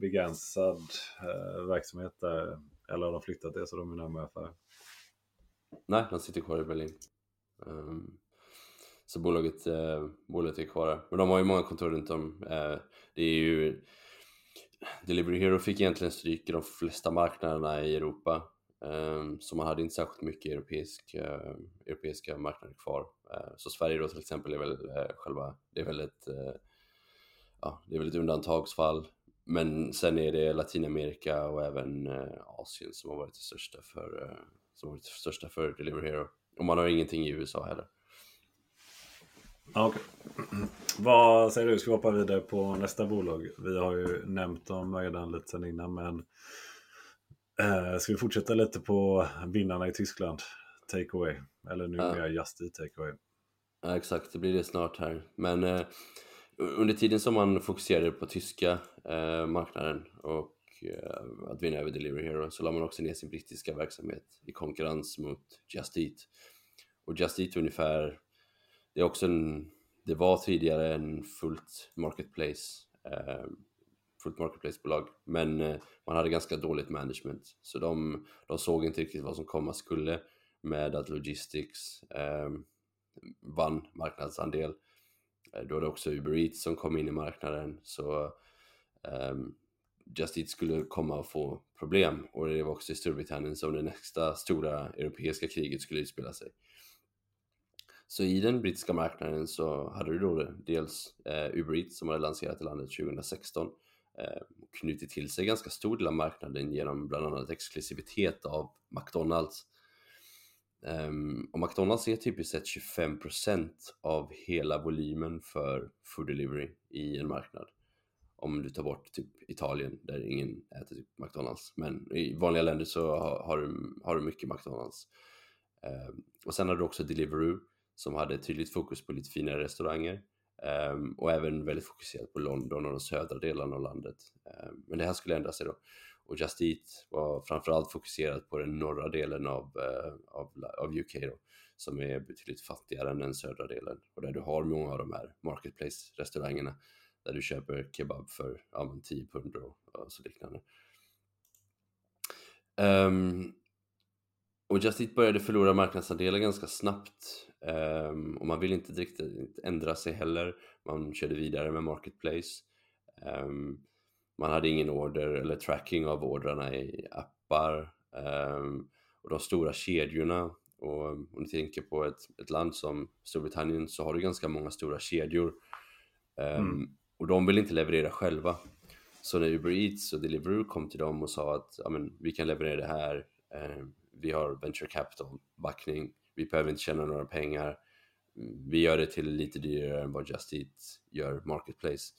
begränsad eh, verksamhet där? Eller har de flyttat det så de är närmare affär? Nej, de sitter kvar i Berlin. Um, så bolaget, eh, bolaget är kvar där. Men de har ju många kontor runt om. Eh, det är ju Delivery Hero fick egentligen stryk i de flesta marknaderna i Europa. Um, så man hade inte särskilt mycket europeisk, uh, europeiska marknader kvar. Eh, så Sverige då till exempel är väl eh, själva, det är väl ett, eh, ja, det är väl ett undantagsfall. Men sen är det Latinamerika och även Asien som har varit det största för, som har varit det största för Deliver Hero. Och man har ingenting i USA heller. Okay. Vad säger du? Ska vi hoppa vidare på nästa bolag? Vi har ju nämnt dem redan lite sen innan men eh, Ska vi fortsätta lite på vinnarna i Tyskland? Takeaway. Eller nu ja. mer Just Eat Takeaway. Ja exakt, det blir det snart här. Men eh, under tiden som man fokuserade på tyska eh, marknaden och eh, att vinna över Delivery Hero så la man också ner sin brittiska verksamhet i konkurrens mot Just Eat. Och Just Eat ungefär det är också en, det var tidigare en fullt marketplace, eh, fullt marketplace-bolag, men eh, man hade ganska dåligt management, så de, de såg inte riktigt vad som komma skulle med att Logistics eh, vann marknadsandel. Eh, då var det också Uber Eats som kom in i marknaden, så um, Just Eat skulle komma och få problem och det var också i Storbritannien som det nästa stora europeiska kriget skulle utspela sig. Så i den brittiska marknaden så hade du då dels eh, Uber Eats som hade lanserat i landet 2016 eh, knutit till sig ganska stor del av marknaden genom bland annat exklusivitet av McDonalds. Um, och McDonalds är typiskt sett 25% av hela volymen för food delivery i en marknad. Om du tar bort typ Italien där ingen äter typ McDonalds. Men i vanliga länder så har, har, du, har du mycket McDonalds. Um, och sen har du också Deliveroo som hade tydligt fokus på lite finare restauranger. Um, och även väldigt fokuserat på London och de södra delarna av landet. Um, men det här skulle ändra sig då. Och Just Eat var framförallt fokuserat på den norra delen av, eh, av, av UK då, som är betydligt fattigare än den södra delen. Och där du har många av de här marketplace-restaurangerna där du köper kebab för ja, 10 pund och, och så liknande. Um, och Just Eat började förlora marknadsandelar ganska snabbt um, och man ville inte riktigt ändra sig heller. Man körde vidare med Marketplace. Um, man hade ingen order eller tracking av ordrarna i appar um, och de stora kedjorna och om du tänker på ett, ett land som Storbritannien så har du ganska många stora kedjor mm. och de vill inte leverera själva. Så när Uber Eats och Deliveroo kom till dem och sa att vi kan leverera det här vi har venture capital backning, vi behöver inte tjäna några pengar, vi gör det till lite dyrare än vad Just Eat gör Marketplace.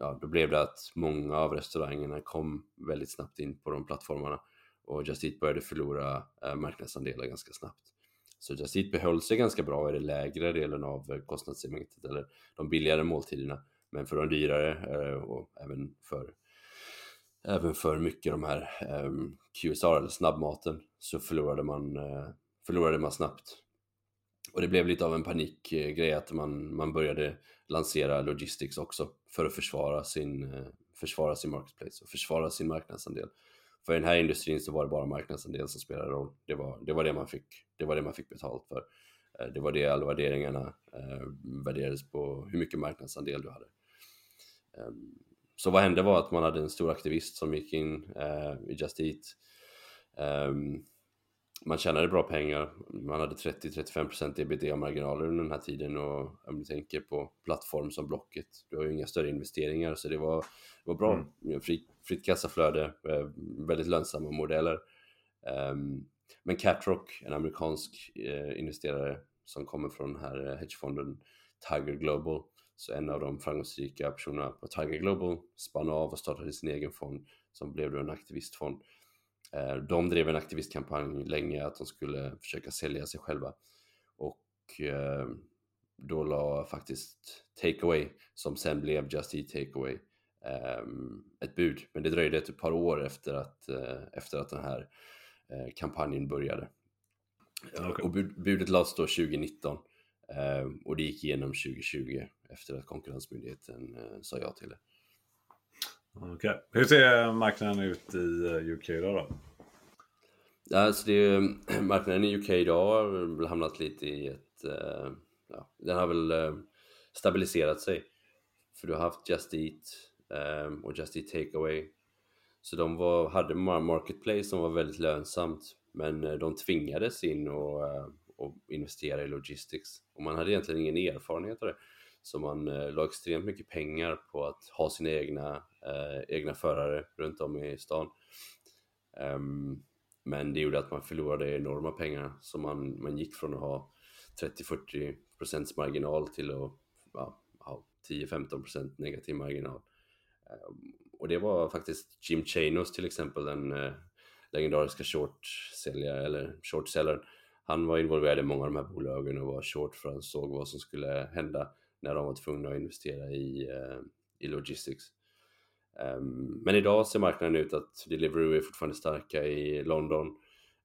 Ja, då blev det att många av restaurangerna kom väldigt snabbt in på de plattformarna och Just Eat började förlora eh, marknadsandelar ganska snabbt. Så Just Eat behöll sig ganska bra i den lägre delen av eh, kostnadssegmentet eller de billigare måltiderna. Men för de dyrare eh, och även för även för mycket de här ehm, QSR eller snabbmaten så förlorade man, eh, förlorade man snabbt. Och det blev lite av en panikgrej att man, man började lansera logistics också för att försvara sin, eh, försvara sin marketplace och försvara sin marknadsandel. För i den här industrin så var det bara marknadsandel som spelade roll. Det var det, var det, man, fick, det var det man fick betalt för. Eh, det var det alla värderingarna eh, värderades på, hur mycket marknadsandel du hade. Ehm, så vad hände var att man hade en stor aktivist som gick in eh, i Just Eat. Ehm, man tjänade bra pengar, man hade 30-35% ebitda-marginaler under den här tiden och om du tänker på plattform som Blocket, du har ju inga större investeringar så det var, det var bra, mm. Fri, fritt kassaflöde, eh, väldigt lönsamma modeller. Um, men Catrock, en amerikansk eh, investerare som kommer från den här hedgefonden Tiger Global, så en av de framgångsrika personerna på Tiger Global spann av och startade sin egen fond som blev då en aktivistfond. Eh, de drev en aktivistkampanj länge att de skulle försöka sälja sig själva och eh, då la faktiskt Takeaway, som sen blev Just Eat Takeaway, eh, ett bud. Men det dröjde ett par år efter att, efter att den här kampanjen började. Okay. Och budet lades då 2019 och det gick igenom 2020 efter att Konkurrensmyndigheten eh, sa ja till det. Okay. Hur ser marknaden ut i eh, UK idag då? Alltså det, marknaden i UK idag har väl hamnat lite i ett... Eh, ja, den har väl eh, stabiliserat sig. För du har haft Just Eat och Just Eat Takeaway. Så de var, hade Marketplace som var väldigt lönsamt. Men de tvingades in och, och investera i logistics. Och man hade egentligen ingen erfarenhet av det. Så man eh, la extremt mycket pengar på att ha sina egna, eh, egna förare runt om i stan. Um, men det gjorde att man förlorade enorma pengar. Så man, man gick från att ha 30-40% marginal till att ja, ha 10-15% negativ marginal. Um, och det var faktiskt Jim Chanos till exempel, den eh, legendariska short-säljaren, eller short-säljaren. Han var involverad i många av de här bolagen och var short för han såg vad som skulle hända när de var tvungna att investera i, eh, i logistics. Ehm, men idag ser marknaden ut att Deliveroo är fortfarande starka i London.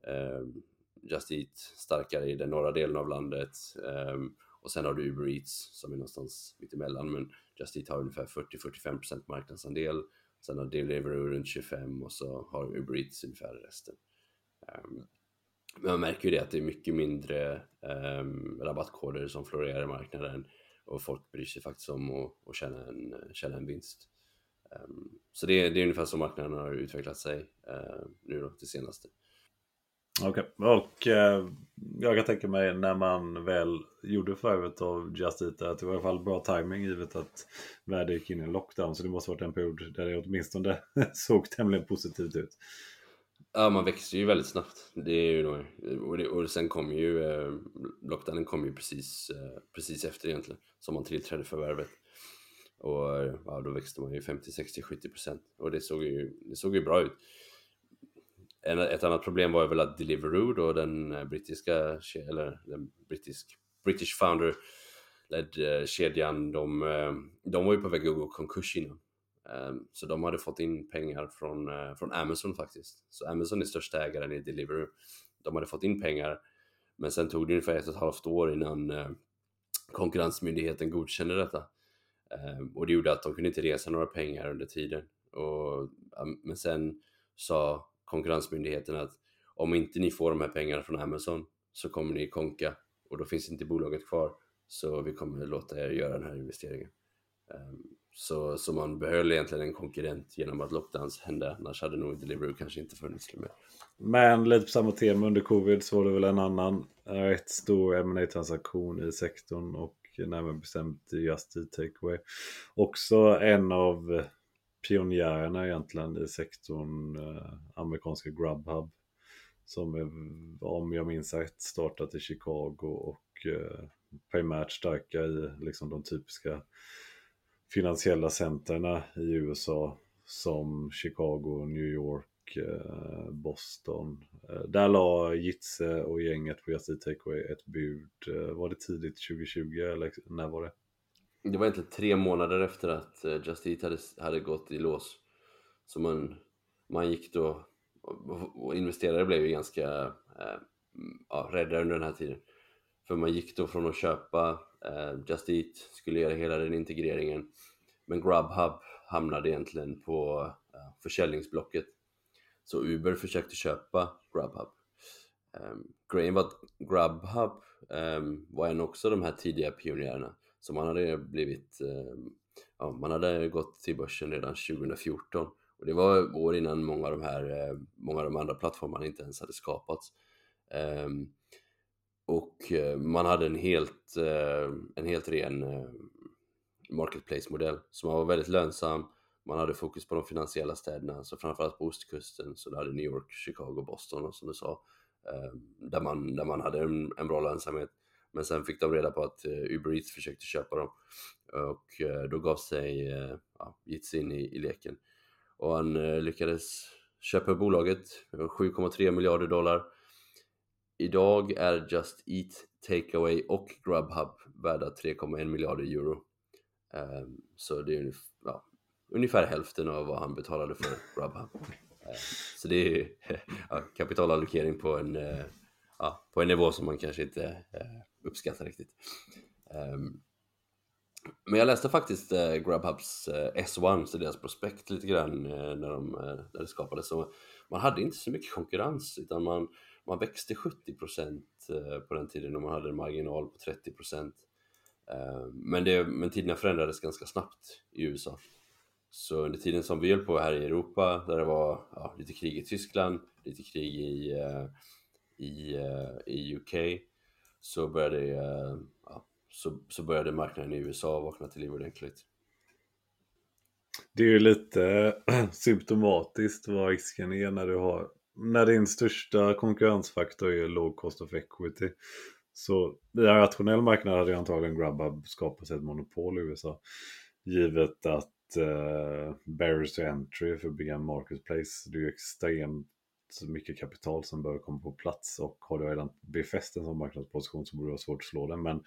Ehm, Just Eat starkare i den norra delen av landet. Ehm, och sen har du Uber Eats som är någonstans mittemellan. Men Just Eat har ungefär 40-45% marknadsandel. Sen har Deliveroo runt 25 och så har Uber Eats ungefär resten. Men man märker ju det att det är mycket mindre rabattkoder som florerar i marknaden och folk bryr sig faktiskt om att, att tjäna, en, tjäna en vinst. Um, så det, det är ungefär så marknaden har utvecklat sig uh, nu då, det senaste. Okej, okay. och uh, jag kan tänka mig när man väl gjorde förvärvet av Just Eat att det var i alla fall bra timing givet att världen gick in i en lockdown. Så det måste varit en period där det åtminstone såg tämligen positivt ut. Ja, man växer ju väldigt snabbt. Det är ju då, och, det, och sen kom ju, eh, lockdownen kom ju precis, eh, precis efter egentligen, som man tillträdde förvärvet. Och eh, ja, då växte man ju 50, 60, 70 procent. Och det såg ju, det såg ju bra ut. En, ett annat problem var ju väl att Deliveroo då, den eh, brittiska, eller den brittisk, British founder led eh, kedjan, de, de var ju på väg att gå konkurs innan. Ehm, så de hade fått in pengar från, eh, från Amazon faktiskt. Så Amazon är största ägaren i Deliveroo. De hade fått in pengar, men sen tog det ungefär ett och ett halvt år innan eh, Konkurrensmyndigheten godkände detta. Ehm, och det gjorde att de kunde inte resa några pengar under tiden. Och, ehm, men sen sa Konkurrensmyndigheten att om inte ni får de här pengarna från Amazon så kommer ni konka och då finns inte bolaget kvar. Så vi kommer låta er göra den här investeringen. Så, så man behöll egentligen en konkurrent genom att lockdowns hände. Annars hade nog Deliveroo kanske inte funnits Med. Men lite på samma tema under covid så var det väl en annan eh, rätt stor ma transaktion i sektorn och närmare bestämt Just Eat Takeaway. Också en av pionjärerna egentligen i sektorn eh, amerikanska Grubhub. Som är, om jag minns rätt startat i Chicago och eh, primärt starka i liksom de typiska finansiella centerna i USA som Chicago, New York, eh, Boston. Eh, där la Jitse och gänget på Just Takeaway ett bud. Eh, var det tidigt 2020 eller när var det? Det var egentligen tre månader efter att Just Eat hade, hade gått i lås. Så man, man gick då, och investerare blev ju ganska äh, ja, rädda under den här tiden. För man gick då från att köpa Eh, Just Eat, skulle göra hela den integreringen. Men Grubhub hamnade egentligen på eh, försäljningsblocket. Så Uber försökte köpa Grubhub. Um, grejen var att Grubhub um, var en också de här tidiga pionjärerna. Så man hade blivit, um, ja, man hade gått till börsen redan 2014 och det var år innan många av de här, eh, många av de andra plattformarna inte ens hade skapats. Um, och eh, man hade en helt, eh, en helt ren eh, marketplace-modell som var väldigt lönsam. Man hade fokus på de finansiella städerna, så framförallt på ostkusten, så du hade New York, Chicago, Boston och som du sa, där man, där man hade en, en bra lönsamhet. Men sen fick de reda på att Uber Eats försökte köpa dem och då gav sig ja, Eats in i, i leken. Och han lyckades köpa bolaget, 7,3 miljarder dollar. Idag är Just Eat, Takeaway och Grubhub värda 3,1 miljarder euro. Ehm, så det är ja, ungefär hälften av vad han betalade för Grubhub. Ehm, så det är ja, kapitalallokering på en, ja, på en nivå som man kanske inte uppskattar riktigt. Um, men jag läste faktiskt eh, Grubhubs eh, S1, så deras prospekt lite grann eh, när, de, eh, när det skapades. Så man hade inte så mycket konkurrens utan man, man växte 70% eh, på den tiden och man hade en marginal på 30%. Eh, men, det, men tiderna förändrades ganska snabbt i USA. Så under tiden som vi höll på här i Europa, där det var ja, lite krig i Tyskland, lite krig i, eh, i, i UK, så började, ja, så, så började marknaden i USA vakna till liv ordentligt. Det är ju lite symptomatiskt vad risken är när du har när din största konkurrensfaktor är låg cost of equity. Så i en rationell marknad hade ju antagligen Grubhub skapat sig ett monopol i USA. Givet att eh, barriers to entry för bygga en marketplace, det är ju extremt mycket kapital som bör komma på plats och har du redan befäst en sån marknadsposition så borde det vara svårt att slå den. Men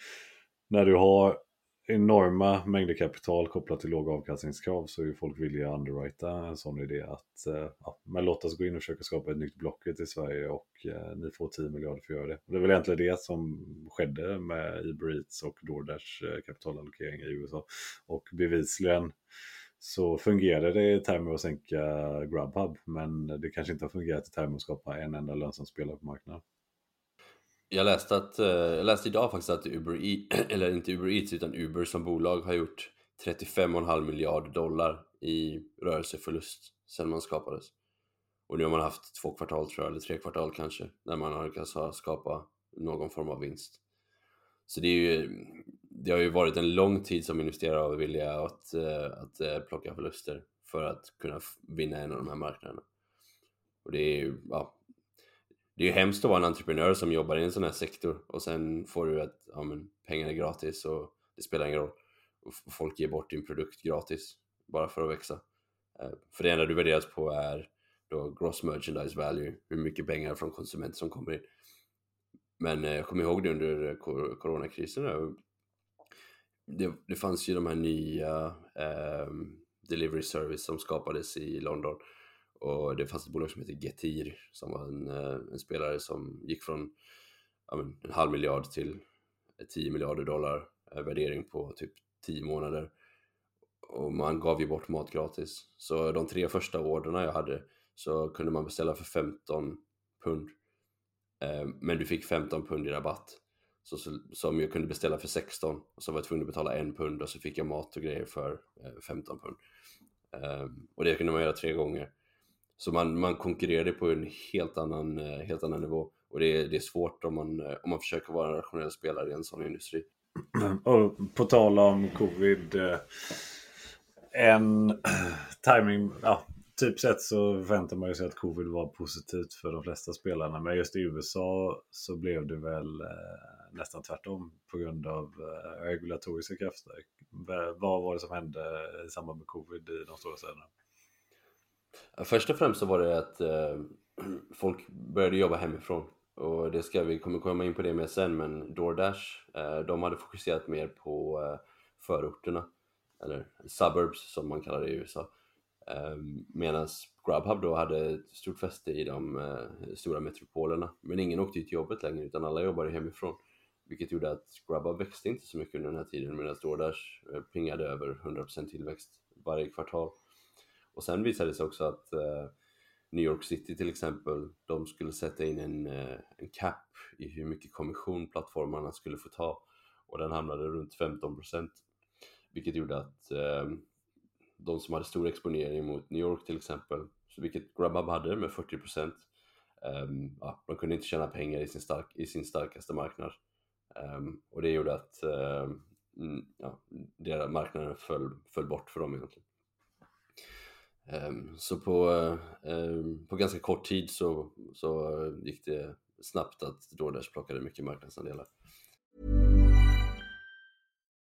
när du har enorma mängder kapital kopplat till låga avkastningskrav så är ju folk villiga att underwrita en sån idé att eh, ja, men låt oss gå in och försöka skapa ett nytt Blocket i Sverige och eh, ni får 10 miljarder för att göra det. Och det är väl egentligen det som skedde med Uber Eats och DoorDash eh, kapitalallokering i USA. Och bevisligen så fungerade det i termer att sänka Grubhub, men det kanske inte har fungerat i termer att skapa en enda lönsam spelare på marknaden. Jag läste, att, eh, jag läste idag faktiskt att Uber e- Eats, eller inte Uber Eats utan Uber som bolag har gjort 35,5 miljarder dollar i rörelseförlust sedan man skapades. Och nu har man haft två kvartal tror jag, eller tre kvartal kanske, när man har lyckats skapa någon form av vinst. Så det, är ju, det har ju varit en lång tid som investerare har vilja att, eh, att, eh, plocka förluster för att kunna vinna en av de här marknaderna. Och det är ju, ja, det är ju hemskt att vara en entreprenör som jobbar i en sån här sektor och sen får du att ja, men, pengar är gratis och det spelar ingen roll. Och folk ger bort din produkt gratis bara för att växa. Eh, för det enda du värderas på är då gross merchandise value, hur mycket pengar från konsumenter som kommer in. Men eh, jag kommer ihåg det under coronakrisen det, det fanns ju de här nya eh, delivery service som skapades i London och det fanns ett bolag som hette Getir som var en, eh, en spelare som gick från men, en halv miljard till 10 miljarder dollar eh, värdering på typ 10 månader. Och man gav ju bort mat gratis. Så de tre första orderna jag hade så kunde man beställa för 15 pund. Eh, men du fick 15 pund i rabatt. Så, som jag kunde beställa för 16 och så var jag tvungen att betala en pund och så fick jag mat och grejer för 15 pund. Och det kunde man göra tre gånger. Så man, man konkurrerade på en helt annan, eh, helt annan nivå. Och det är, det är svårt om man, eh, om man försöker vara en rationell spelare i en sån industri. Och på tal om covid. Eh, en timing, ja, typ sett så förväntar man sig att covid var positivt för de flesta spelarna. Men just i USA så blev det väl nästan tvärtom på grund av regulatoriska krafter. Vad var det som hände i samband med covid i de stora städerna? Först och främst så var det att eh, folk började jobba hemifrån. Och det ska vi kommer komma in på det mer sen men DoorDash eh, de hade fokuserat mer på eh, förorterna. Eller suburbs som man kallar det i USA. Eh, medan Grubhub då hade stort fäste i de eh, stora metropolerna. Men ingen åkte till jobbet längre utan alla jobbade hemifrån. Vilket gjorde att Grubhub växte inte så mycket under den här tiden medan DoorDash eh, pingade över 100% tillväxt varje kvartal och sen visade det sig också att eh, New York City till exempel, de skulle sätta in en, eh, en cap i hur mycket kommission plattformarna skulle få ta och den hamnade runt 15% vilket gjorde att eh, de som hade stor exponering mot New York till exempel, så vilket Grubhub hade med 40% Um, ehm, ja, de kunde inte tjäna pengar i sin, stark, i sin starkaste marknad. Um, och det gjorde att um, ja, deras marknaden föll, föll bort för dem egentligen. Ehm, så på, ehm, på ganska kort tid så, så eh, gick det snabbt att DoorDash plockade mycket marknadsandelar.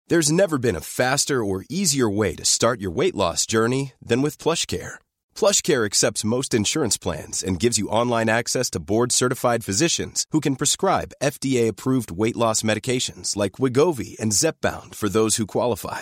There's never been a faster or easier way to start your weight loss journey than with PlushCare. PlushCare accepts most insurance plans and gives you online access to board-certified physicians who can prescribe FDA-approved weight loss medications like Wigovi and Zepbound for those who qualify.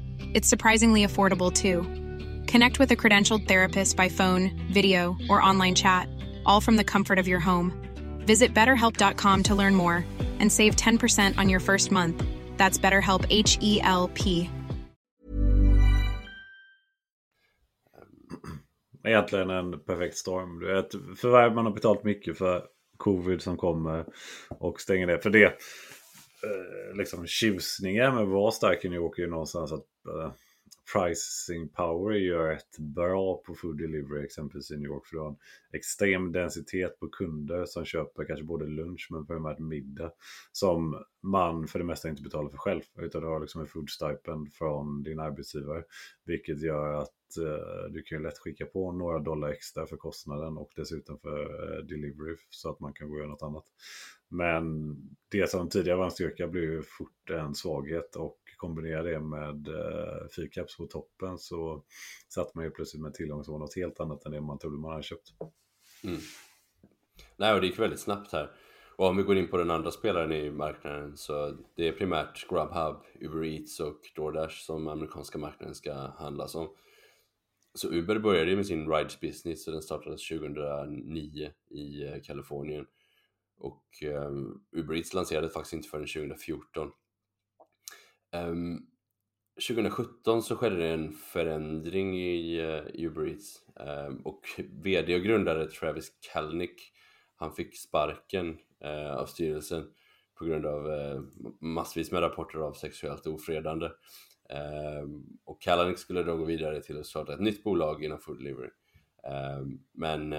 It's surprisingly affordable too. Connect with a credentialed therapist by phone, video, or online chat, all from the comfort of your home. Visit betterhelp.com to learn more and save 10% on your first month. That's BetterHelp H E L P. Egentligen en perfekt storm. Du vet, förvärv man har betalt mycket för covid som kommer och stänger det. För det eh, liksom tjusningen med att vara stark i New York är ju någonstans att pricing power gör rätt bra på food delivery exempelvis i New York. För du har en extrem densitet på kunder som köper kanske både lunch men primärt middag. Som man för det mesta inte betalar för själv. Utan du har liksom en food stipend från din arbetsgivare. Vilket gör att eh, du kan lätt skicka på några dollar extra för kostnaden och dessutom för eh, delivery så att man kan gå och göra något annat. Men det som tidigare var en styrka blir ju fort en svaghet och kombinera det med eh, fyrkaps på toppen så satt man ju plötsligt med tillgång som var något helt annat än det man trodde man hade köpt. Mm. Nej, och det gick väldigt snabbt här. Och om vi går in på den andra spelaren i marknaden så det är primärt Grubhub, Uber Eats och DoorDash som amerikanska marknaden ska handlas om. Så Uber började med sin rides business och den startades 2009 i eh, Kalifornien. Och um, Uber Eats lanserades faktiskt inte förrän 2014. Ehm, um, 2017 så skedde det en förändring i uh, Uber Eats um, och VD och grundare Travis Kalnick han fick sparken uh, av styrelsen på grund av uh, massvis med rapporter av sexuellt ofredande. Um, och Kalanick skulle då gå vidare till att starta ett nytt bolag inom food delivery. Um, men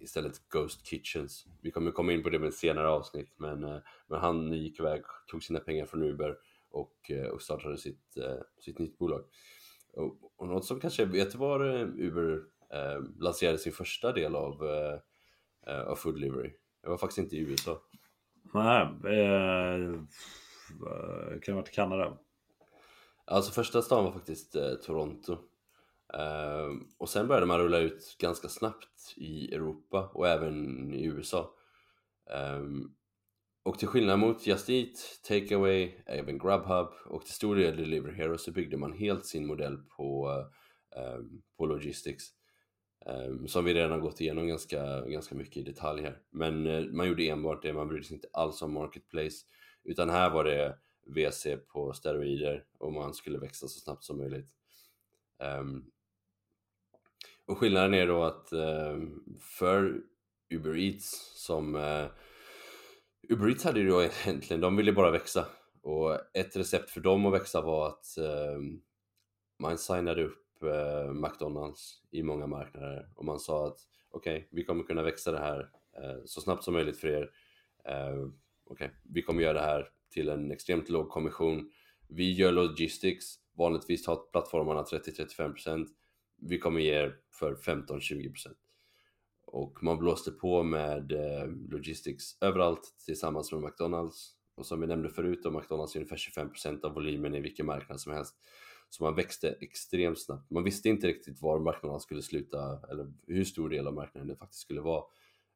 istället Ghost Kitchens. Vi kommer komma in på det med ett senare avsnitt men, men han gick iväg, tog sina pengar från Uber och, eh, och startade sitt, eh, sitt nytt bolag. Och, och något som kanske, vet du var Uber eh, lanserade sin första del av, eh, av food delivery? Det var faktiskt inte i USA. Nej, eh, kan det ha varit Kanada? Alltså första stan var faktiskt eh, Toronto. Uh, och sen började man rulla ut ganska snabbt i Europa och även i USA. Um, och till skillnad mot Just Eat, Takeaway, även Grubhub och till stor del Deliver Hero så byggde man helt sin modell på, um, på Logistics. Um, som vi redan har gått igenom ganska, ganska mycket i detalj här. Men uh, man gjorde enbart det, man brydde sig inte alls om Marketplace. Utan här var det VC på steroider och man skulle växa så snabbt som möjligt. Um, och skillnaden är då att um, för Uber Eats som uh, Uber Eats hade ju då egentligen, de ville bara växa och ett recept för dem att växa var att eh, man signade upp eh, McDonalds i många marknader och man sa att okej, okay, vi kommer kunna växa det här eh, så snabbt som möjligt för er. Eh, okej, okay, vi kommer göra det här till en extremt låg kommission. Vi gör logistics, vanligtvis tar plattformarna 30-35%. Vi kommer ge er för 15-20%. Och man blåste på med eh, logistics överallt tillsammans med McDonalds. Och som vi nämnde förut, då, McDonalds är ungefär 25% av volymen i vilken marknad som helst. Så man växte extremt snabbt. Man visste inte riktigt var marknaden skulle sluta eller hur stor del av marknaden det faktiskt skulle vara.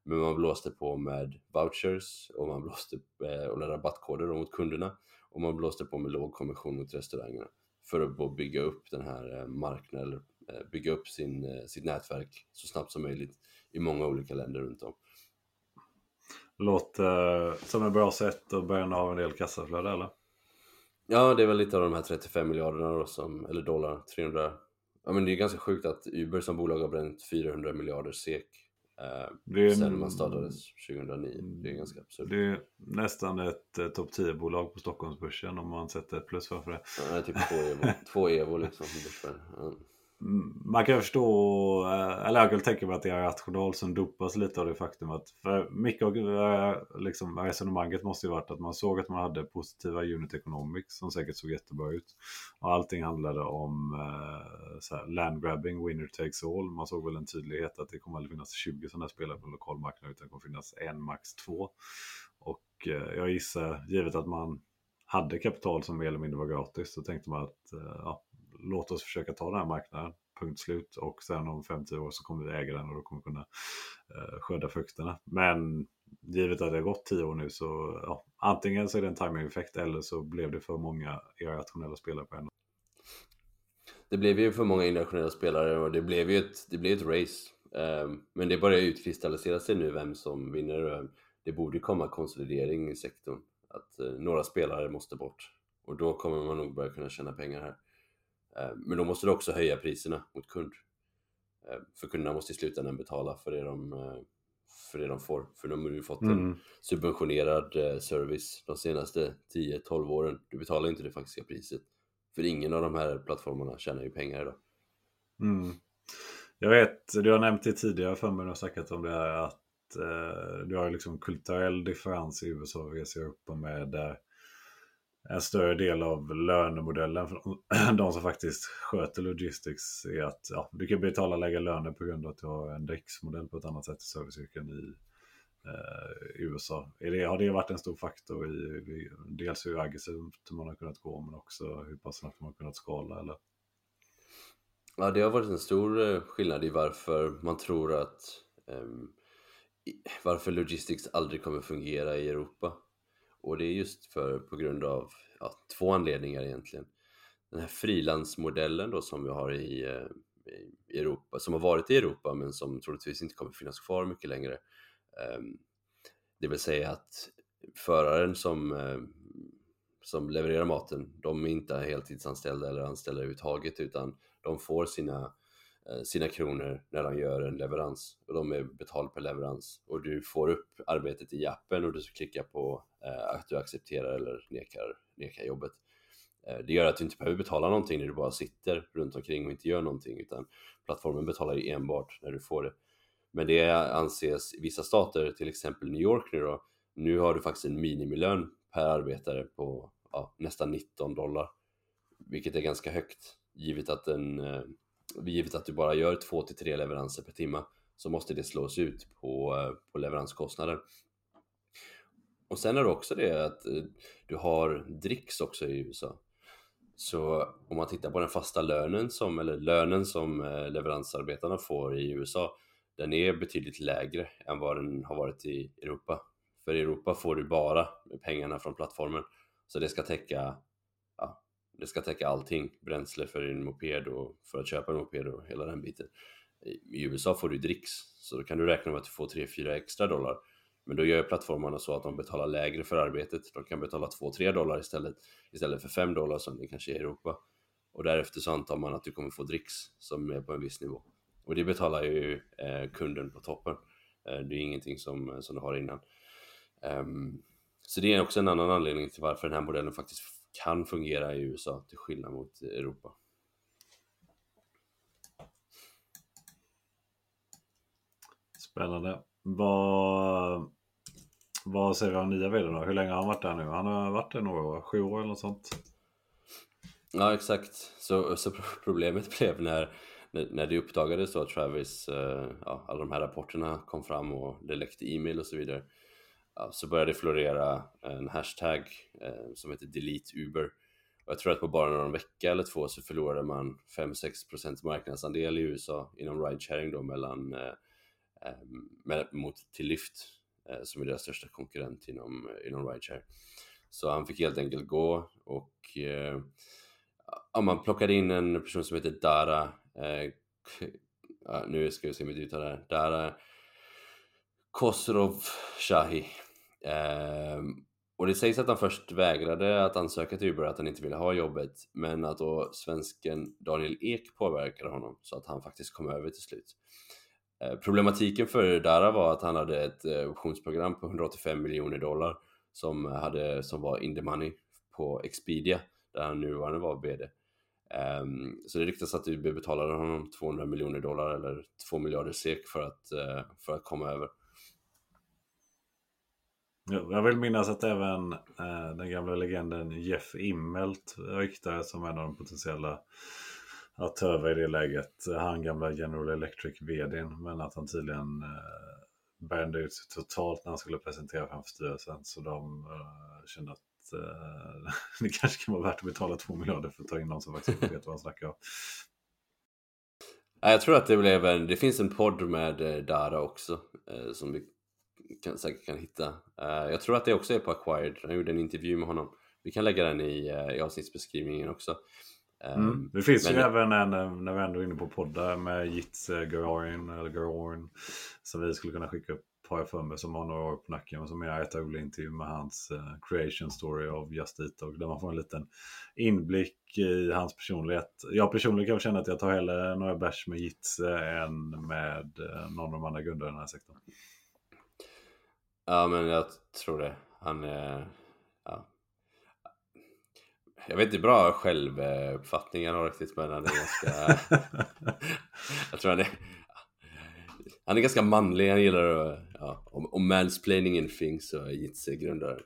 Men man blåste på med vouchers och man blåste eh, och rabattkoder mot kunderna och man blåste på med låg kommission mot restaurangerna för att bygga upp den här eh, marknaden, eh, bygga upp sin, eh, sitt nätverk så snabbt som möjligt i många olika länder runt om. Låter som ett bra sätt att börja ha en del kassaflöde eller? Ja, det är väl lite av de här 35 miljarderna då som, eller dollar, 300. Ja men det är ganska sjukt att Uber som bolag har bränt 400 miljarder SEK Eh, det är, sen man startades 2009. Det är ganska absurt. Det är nästan ett eh, topp 10-bolag på Stockholmsbörsen om man sätter ett plus framför det. Ja, typ två Evo, två Evo liksom. Ja. Man kan förstå, eh, eller jag kan tänka mig att det är rational som dopas lite av det faktum att för mycket av eh, liksom, resonemanget måste ju varit att man såg att man hade positiva unit economics som säkert såg jättebra ut. Och allting handlade om eh, så här, land grabbing, winner takes all. Man såg väl en tydlighet att det kommer aldrig finnas 20 sådana spelare på lokalmarknaden utan det kommer finnas en, max två. Och jag gissar, givet att man hade kapital som mer eller mindre var gratis, så tänkte man att ja, låt oss försöka ta den här marknaden, punkt slut. Och sen om 50 år så kommer vi äga den och då kommer vi kunna eh, skörda frukterna. Men givet att det har gått 10 år nu så ja, antingen så är det en timing-effekt eller så blev det för många irrationella spelare på en det blev ju för många internationella spelare och det blev ju ett, det blev ett race. Ehm, men det börjar utkristallisera sig nu vem som vinner. Det borde komma konsolidering i sektorn. Att eh, några spelare måste bort. Och då kommer man nog börja kunna tjäna pengar här. Eh, men då måste du också höja priserna mot kund. Eh, för kunderna måste i slutändan betala för det de, eh, för det de får. För de har ju fått mm. en subventionerad service de senaste 10-12 åren. Du betalar inte det faktiska priset. För ingen av de här plattformarna tjänar ju pengar idag. Mm. Jag vet, du har nämnt det tidigare för mig, du har snackat om det här att eh, du har liksom kulturell differens i USA och Europa med där en större del av lönemodellen för de som faktiskt sköter logistics är att ja, du kan betala lägre löner på grund av att du har en DEX-modell på ett annat sätt i serviceyrken i eh, USA. Är det, har det varit en stor faktor i, i dels hur aggressivt man har kunnat gå men också hur pass snabbt man har kunnat skala? Eller? Ja, det har varit en stor eh, skillnad i varför man tror att eh, varför logistics aldrig kommer fungera i Europa. Och det är just för, på grund av ja, två anledningar egentligen. Den här frilansmodellen då som vi har i, eh, i Europa, som har varit i Europa men som troligtvis inte kommer finnas kvar mycket längre. Ehm, det vill säga att föraren som, eh, som levererar maten, de är inte heltidsanställda eller anställda överhuvudtaget utan de får sina Eh, sina kronor när de gör en leverans och de är betald per leverans och du får upp arbetet i appen och du klickar på eh, att du accepterar eller nekar, nekar jobbet. Eh, det gör att du inte behöver betala någonting när du bara sitter runt omkring och inte gör någonting utan plattformen betalar ju enbart när du får det. Men det anses i vissa stater, till exempel New York nu då, nu har du faktiskt en minimilön per arbetare på ja, nästan 19 dollar. Vilket är ganska högt givet att, en, eh, givet att du bara gör 2-3 leveranser per timme så måste det slås ut på, eh, på leveranskostnader. Och sen är det också det att eh, du har dricks också i USA. Så om man tittar på den fasta lönen som, eller lönen som eh, leveransarbetarna får i USA, den är betydligt lägre än vad den har varit i Europa. För i Europa får du bara pengarna från plattformen. Så det ska täcka, det ska täcka allting. Bränsle för din moped och för att köpa en moped och hela den biten. I USA får du dricks, så då kan du räkna med att du får 3-4 extra dollar. Men då gör plattformarna så att de betalar lägre för arbetet. De kan betala 2-3 dollar istället, istället för 5 dollar som det kanske är i Europa. Och därefter så antar man att du kommer få dricks som är på en viss nivå. Och det betalar ju eh, kunden på toppen. Eh, det är ingenting som, som du har innan. Um, så det är också en annan anledning till varför den här modellen faktiskt kan fungera i USA till skillnad mot Europa. Spännande. Vad, vad säger vi om nya vd då? Hur länge har han varit där nu? Han har varit där några år, sju år eller något sånt. Ja exakt, så, så problemet blev när, när, det uppdagades då att Travis, eh, ja, alla de här rapporterna kom fram och det läckte e-mail och så vidare. Ja, så började det florera en hashtag eh, som heter delete Uber. Och jag tror att på bara någon vecka eller två så förlorade man 5-6% marknadsandel i USA inom ride-sharing då mellan eh, eh, med, mot, till Lyft eh, som är deras största konkurrent inom, eh, inom rideshare. Så han fick helt enkelt gå och eh, ja, man plockade in en person som heter Dara eh, ja, nu ska vi se mitt uttal här, Dara Kosrov Shahi Ehm, och det sägs att han först vägrade att ansöka till Uber, att han inte ville ha jobbet, men att då svensken Daniel Ek påverkade honom så att han faktiskt kom över till slut. Ehm, problematiken för Dara var att han hade ett eh, optionsprogram på 185 miljoner dollar som, hade, som var in the money på Expedia där han nuvarande var VD. Um, ehm, så det ryktas att Uber betalade honom 200 miljoner dollar eller 2 miljarder SEK för att, uh, för att komma över. Jag vill minnas att även eh, den gamla legenden Jeff Immelt ryktades som en av de potentiella att ta över i det läget. Han gamla General Electric vdn. Men att han tydligen eh, ut ut totalt när han skulle presentera framför styrelsen. Så de eh, kände att eh, det kanske kan vara värt att betala två miljarder för att ta in någon som faktiskt vet vad han snackar om. Jag tror att det blev en, det finns en podd med eh, Dara också eh, som vi kan, säkert kan hitta. Eh, jag tror att det också är på Acquired, jag gjorde en intervju med honom. Vi kan lägga den i, i avsnittsbeskrivningen också. Mm. Ehm, det finns men... ju även en, eh, när vi ändå är inne på poddar med Jitse Garoin eller Garoin som vi skulle kunna skicka upp har jag för mig som har några år på nacken och som är ett intervju med hans uh, creation story av Just Eat och där man får en liten inblick i hans personlighet. Jag personligen kan känna att jag tar hellre några bärs med Jitse än med uh, någon av de andra grundarna i den här sektorn. Ja men jag tror det. Han är jag vet inte bra självuppfattning han har riktigt men han är ganska... jag tror han är... Han är ganska manlig, han gillar att... Ja, om, om mansplaining in things så är Jitse grundaren.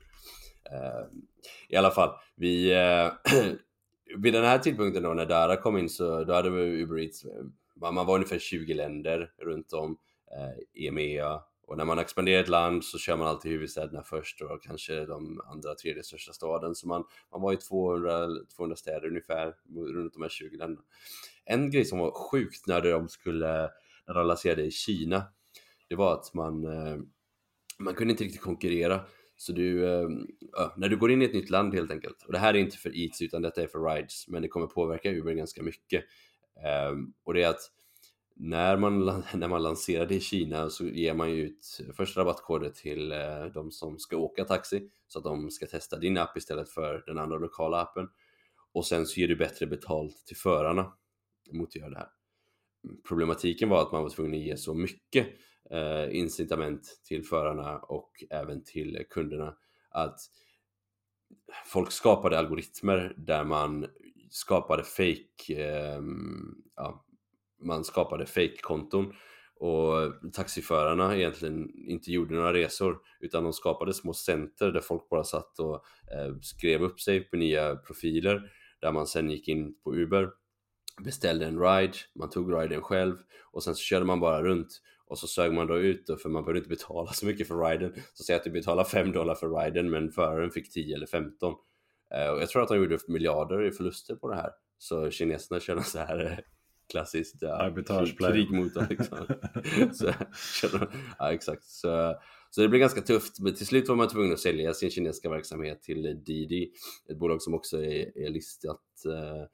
Uh, I alla fall, vi... Uh, vid den här tidpunkten då när Dara kom in så då hade vi Uber Eats, man, man var ungefär 20 länder runt om, uh, EMEA, och när man expanderar ett land så kör man alltid huvudstäderna först och kanske de andra tredje största staden. Så man, man var i 200, 200 städer ungefär runt de här 20 länderna. En grej som var sjukt när de skulle, när de lanserade i Kina, det var att man, eh, man kunde inte riktigt konkurrera. Så du, äh, när du går in i ett nytt land helt enkelt, och det här är inte för Eats utan detta är för Rides, men det kommer påverka Uber ganska mycket. Ähm, och det är att när man, när man lanserade i Kina så ger man ju ut först rabattkoder till eh, de som ska åka taxi så att de ska testa din app istället för den andra lokala appen. Och sen så ger du bättre betalt till förarna mot att göra det här. Problematiken var att man var tvungen att ge så mycket eh, incitament till förarna och även till kunderna att folk skapade algoritmer där man skapade fake eh, ja, man skapade fake-konton och taxiförarna egentligen inte gjorde några resor utan de skapade små center där folk bara satt och eh, skrev upp sig på nya profiler där man sen gick in på Uber beställde en ride, man tog riden själv och sen så körde man bara runt och så sög man då ut då, för man behövde inte betala så mycket för riden. Så säg att du betalar 5 dollar för riden men föraren fick 10 eller 15. Eh, och jag tror att de gjorde miljarder i förluster på det här. Så kineserna känner så här eh, klassiskt ja, krigmotor liksom. så, ja, exakt. Så, så det blev ganska tufft, men till slut var man tvungen att sälja sin kinesiska verksamhet till Didi, ett bolag som också är, är listat, eh,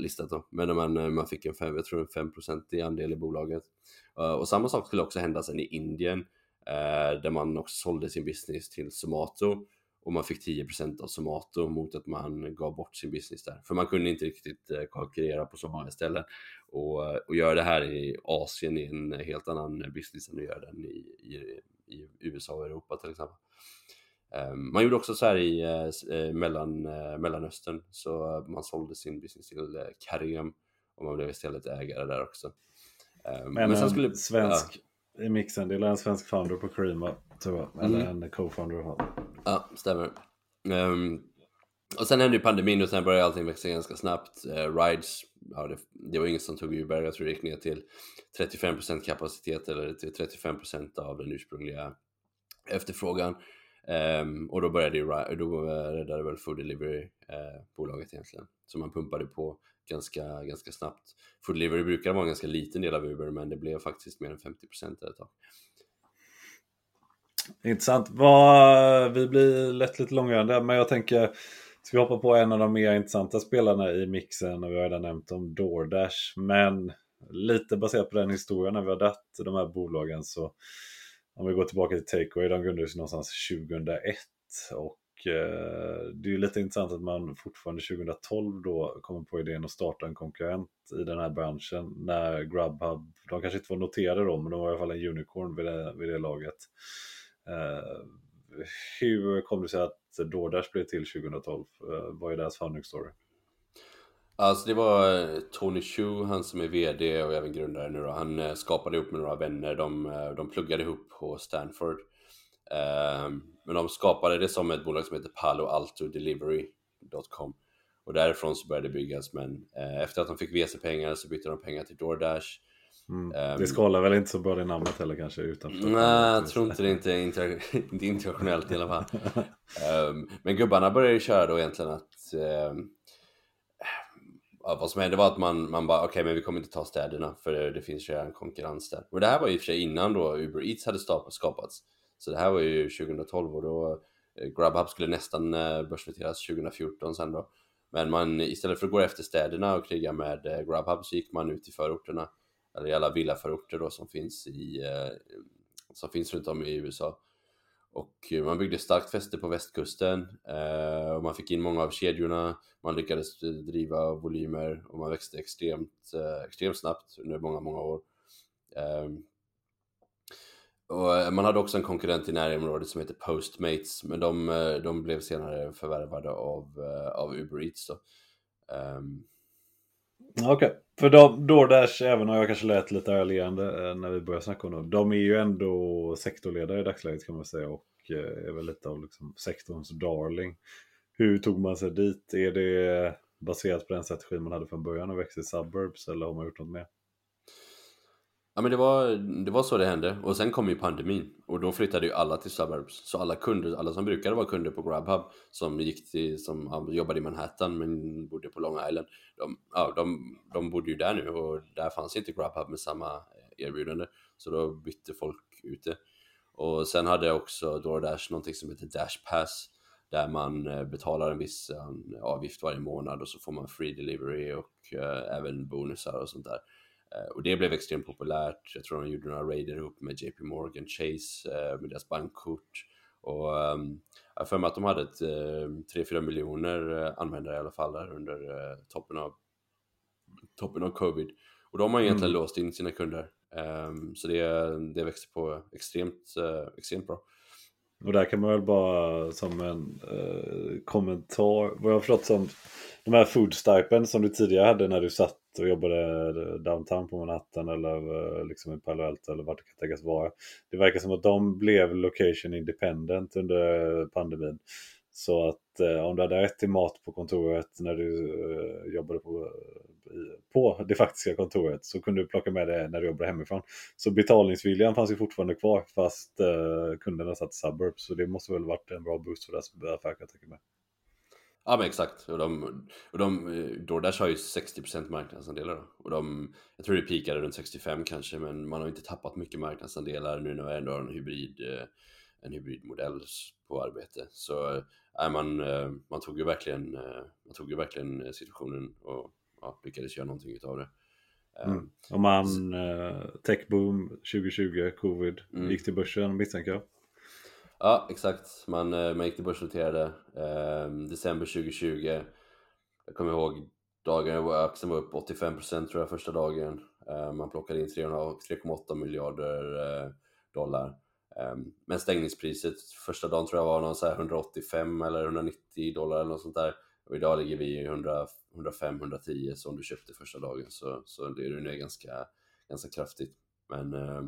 listat då. Men man, man fick en, fem, jag tror en 5% andel i bolaget. Uh, och samma sak skulle också hända sen i Indien, uh, där man också sålde sin business till Somato och man fick 10% av Somato mot att man gav bort sin business där. För man kunde inte riktigt eh, konkurrera på så många ställen. Och, och göra det här i Asien är en helt annan business än att göra den i, i, i USA och Europa till exempel. Um, man gjorde också så här i uh, mellan, Mellanöstern, så man sålde sin business till Karim och man blev istället ägare där också. Um, men, men sen skulle, svensk ja. i mixen, det är en svensk founder på Karima, tror jag, eller mm. en co-founder. Ja, stämmer. Um, och sen hände ju pandemin och sen började allting växa ganska snabbt. Uh, rides, ja, det, det, var ingen som tog Uber, jag tror det gick ner till 35% kapacitet eller till 35% av den ursprungliga efterfrågan. Um, och då började ju, då räddade väl Food Delivery uh, bolaget egentligen. Så man pumpade på ganska, ganska snabbt. Food Delivery brukar vara en ganska liten del av Uber men det blev faktiskt mer än 50% ett tag. Intressant. Vad, vi blir lätt lite långrandiga, men jag tänker Ska vi hoppa på en av de mer intressanta spelarna i mixen och vi har redan nämnt om DoorDash. Men lite baserat på den historien när vi har dött de här bolagen så om vi går tillbaka till Takeaway, de grundades någonstans 2001 och eh, det är ju lite intressant att man fortfarande 2012 då kommer på idén att starta en konkurrent i den här branschen när Grubhub, de kanske inte var noterade då men de var i alla fall en unicorn vid det, vid det laget. Eh, hur kom det sig att DoorDash blev till 2012? Eh, vad är deras founding story? Alltså det var eh, Tony Chu, han som är VD och även grundare nu då. Han skapade ihop med några vänner. De, de pluggade ihop på Stanford. Ehm, men de skapade det som ett bolag som heter Palo Alto Delivery.com. Och därifrån så började det byggas. Men efter att de fick VC-pengar så bytte de pengar till DoorDash. Mm. Um, det skalar väl inte så bra det namnet heller kanske utanför? Nej, jag tror inte det inte är inter inte internationellt i alla fall. um, men gubbarna började ju köra då egentligen att um, vad som hände var att man, man bara okej okay, men vi kommer inte ta städerna för det, det finns redan konkurrens där. Och det här var ju för sig innan då Uber Eats hade skapats. Så det här var ju 2012 och då eh, Grubhub skulle nästan eh, börsnoteras 2014 sen då. Men man istället för att gå efter städerna och kriga med eh, Grubhub så gick man ut i förorterna eller i alla villaförorter då som finns i eh, som finns runt om i USA. Och eh, man byggde starkt fäste på västkusten eh, och man fick in många av kedjorna. Man lyckades eh, driva volymer och man växte extremt, eh, extremt snabbt under många, många år. Ehm, och eh, man hade också en konkurrent i närområdet som heter Postmates, men de, de blev senare förvärvade av, av Uber Eats. Då. Ehm, Okej, okay. för de, DoorDash, även om jag kanske lät lite ärligande eh, när vi började snacka om dem, de är ju ändå sektorledare i dagsläget kan man säga och eh, är väl lite av liksom sektorns darling. Hur tog man sig dit? Är det baserat på den strategin man hade från början och växte i suburbs eller har man gjort något mer? Ja men det var, det var så det hände. Och sen kom ju pandemin. Och då flyttade ju alla till suburbs. Så alla kunder, alla som brukade vara kunder på GrabHub som gick till, som jobbade i Manhattan men bodde på Long Island de, ja, de, de bodde ju där nu. Och där fanns inte GrabHub med samma eh, erbjudande. Så då bytte folk ut det och sen hade också DoorDash någonting som heter Dash Pass där man eh, betalar en viss eh, avgift varje månad och så får man free delivery och även bonusar och sånt där och det blev extremt populärt. Jag tror de gjorde några raider ihop med JP Morgan Chase eh, med deras bankkort. Och um, jag har för mig att de hade ett, 3-4 eh, miljoner användare i alla fall där under toppen av, toppen av covid. Och de har egentligen mm. låst in sina kunder. Um, så det, det växte på extremt, extremt bra. Och där kan man väl bara som en eh, kommentar, vad jag har förstått som de här food stipend som du tidigare hade när du satt och jobbade downtown på Manhattan eller eh, liksom i Palo Alto eller vart det kan tänkas vara. Det verkar som att de blev location independent under pandemin. Så att eh, om du hade rätt till mat på kontoret när du eh, jobbade på, på det faktiska kontoret så kunde du plocka med det när du jobbade hemifrån. Så betalningsviljan fanns ju fortfarande kvar fast eh, kunderna satt i suburbs. Så det måste väl varit en bra boost för deras affär kan jag tänka mig. Ja men exakt. Och de, och de, DoorDash har ju 60% marknadsandelar. Då. Och de, jag tror det pikade runt 65 kanske, men man har inte tappat mycket marknadsandelar nu när vi ändå har en hybrid, eh, en hybridmodell på arbete. Så man, eh, man, tog ju verkligen, man tog ju verkligen situationen och ja, lyckades göra någonting utav det. Mm. Och man, techboom 2020, covid, mm. gick till börsen misstänker jag. Ja, exakt. Man, eh, man gick till börsnoterade eh, december 2020. Jag kommer ihåg dagen aktien var upp 85% tror jag första dagen. Eh, man plockade in 3,8 miljarder eh, dollar. Eh, men stängningspriset första dagen tror jag var någon så 185 eller 190 dollar eller något sånt där. Och idag ligger vi 105-110 som du köpte första dagen så, så det är nu ganska, ganska kraftigt. Men eh,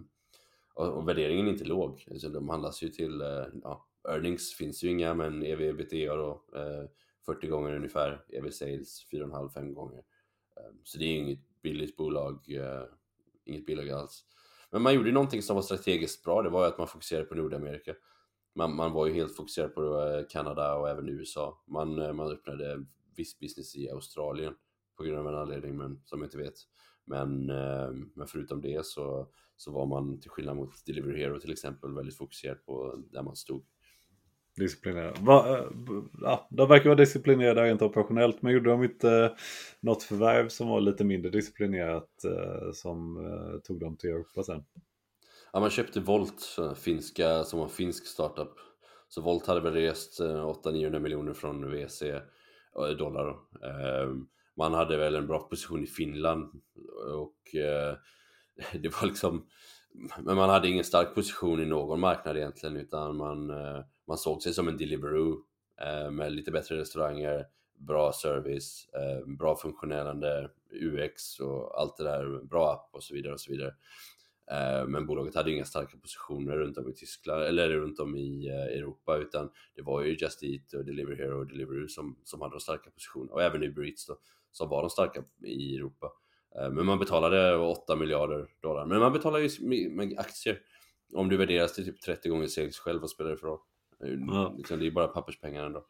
och, värderingen är inte låg. Alltså, de handlas ju till, eh, ja, earnings finns ju inga men ev ebitda då, eh, 40 gånger ungefär, ev sales 4,5-5 gånger. Eh, så det är inget billigt bolag, eh, inget billigt alls. Men man gjorde någonting som var strategiskt bra, det var att man fokuserade på Nordamerika. Man, man var ju helt fokuserad på eh, Kanada och även USA. Man, eh, man öppnade viss business i Australien på grund av en anledning men, som jag inte vet. Men, eh, men förutom det så så var man till skillnad mot Delivery Hero till exempel väldigt fokuserad på där man stod. Disciplinerad. Va, eh, ja, de verkar vara disciplinerade rent operationellt men gjorde de inte eh, något förvärv som var lite mindre disciplinerat eh, som tog dem till Europa sen? Ja, man köpte Volt, finska, som var en finsk startup. Så Volt hade väl rest 800-900 miljoner från WC dollar. Man hade väl en bra position i Finland och det var liksom, men man hade ingen stark position i någon marknad egentligen utan man, eh, man såg sig som en Deliveroo eh, med lite bättre restauranger, bra service, eh, bra funktionerande UX och allt det där, bra app och så vidare och så vidare. Men bolaget hade inga starka positioner runt om i Tyskland eller runt om i Europa utan det var ju Just Eat och Deliver Hero och Deliveroo som, som hade de starka positionerna och även Uber Eats då, som var de starka i Europa. Eh, men man betalade 8 miljarder dollar. Men man betalar ju med aktier. Om du värderas till typ 30 gånger sales själv, vad spelar det för roll? Ja. Liksom, det är bara papperspengar ändå.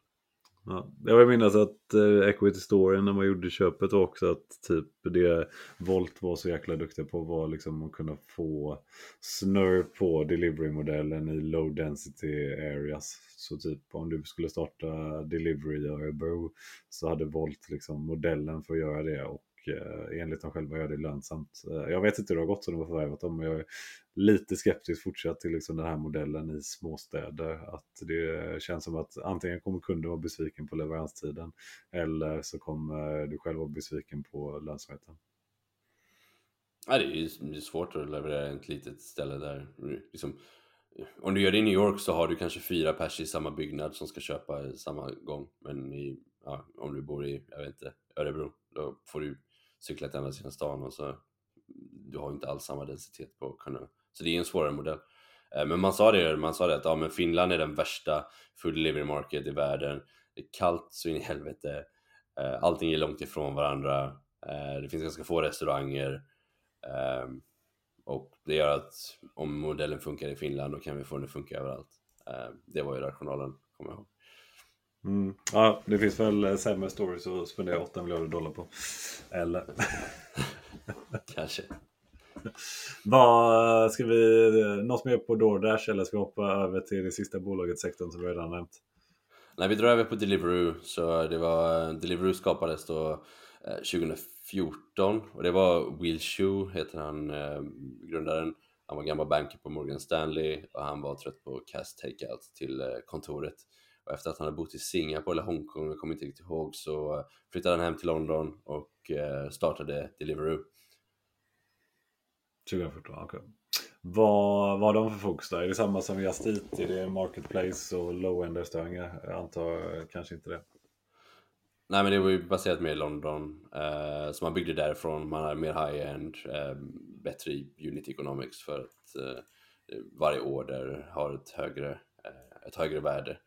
Ja. Jag vill minnas att eh, Equity Storyn när man gjorde köpet också att typ det Volt var så jäkla duktiga på var liksom att kunna få snurr på delivery-modellen i low density areas. Så typ om du skulle starta delivery i Örebro så hade Volt liksom modellen för att göra det och Eh, enligt dem själva gör det lönsamt. Eh, jag vet inte hur det har gått som de har förvärvat dem, men jag är lite skeptisk fortsatt till liksom den här modellen i småstäder. Att det känns som att antingen kommer kunden vara besviken på leveranstiden eller så kommer du själv vara besviken på lönsamheten. Ja, det är svårt att leverera ett litet ställe där. Liksom, om du gör det i New York så har du kanske fyra pers i samma byggnad som ska köpa samma gång. Men i, ja, om du bor i, jag vet inte, Örebro, då får du cyklat ända andra sidan stan och så du har inte alls samma densitet på kunderna. Så det är en svårare modell. Eh, men man sa det, man sa det att ja, men Finland är den värsta food delivery market i världen. Det är kallt så in i helvete. Eh, allting är långt ifrån varandra. Eh, det finns ganska få restauranger. Och det gör att om modellen funkar i Finland då kan vi få den att funka överallt. Det var ju rationalen, kommer jag ihåg. Mm. Ja, det finns väl sämre stories att spendera 8 miljarder dollar på. Eller? Kanske. Vad, ska vi, något mer på DoorDash eller ska vi hoppa över till det sista bolaget sektorn som vi redan nämnt? Nej, vi drar över på Deliveroo. Så det var, Deliveroo skapades då 2014 eh, och det var Will Shu, heter han, eh, grundaren. Han var gammal banker på Morgan Stanley och han var trött på cast takeout till eh, kontoret. Och efter att han hade bott i Singapore eller Hongkong, jag kommer inte riktigt ihåg, så flyttade han hem till London och startade Deliveroo. 2014, okej. Okay. Vad, vad har de för fokus då? Är det samma som Just Eat? Är det marketplace och low-end restauranger? Jag antar kanske inte det. Nej men det var ju baserat mer i London, eh, så man byggde därifrån, man hade mer high-end, eh, bättre unit economics för att eh, varje order har ett högre, eh, ett högre värde.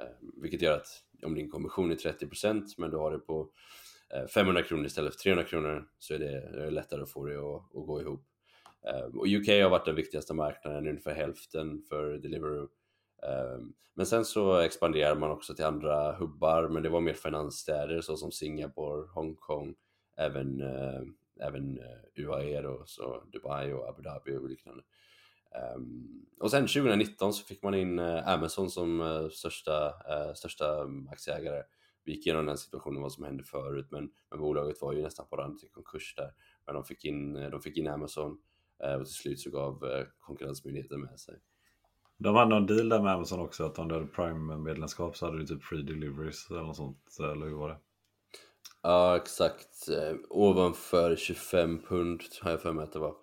Eh, vilket gör att om din kommission är 30% men du har det på eh, 500 kronor istället för 300 kronor så är det, det lättare att få det att, att gå ihop. Eh, och UK har varit den viktigaste marknaden, ungefär hälften för Deliveroo. Men sen så expanderar man också till andra hubbar, men det var mer finansstäder såsom Singapore, Hongkong, även, även UAE då, så Dubai och Abu Dhabi och liknande. Um, och sen 2019 så fick man in uh, Amazon som uh, största, uh, största aktieägare. Vi gick igenom den situationen vad som hände förut men, men bolaget var ju nästan på randen till konkurs där. Men de fick in, de fick in Amazon och till slut så gav konkurrensmyndigheten med sig. De hade någon deal där med Amazon också att om du hade Prime-medlemskap så hade du typ free deliveries eller något sånt, eller hur var det? Ja exakt, ovanför 25 pund har jag för mig att det var.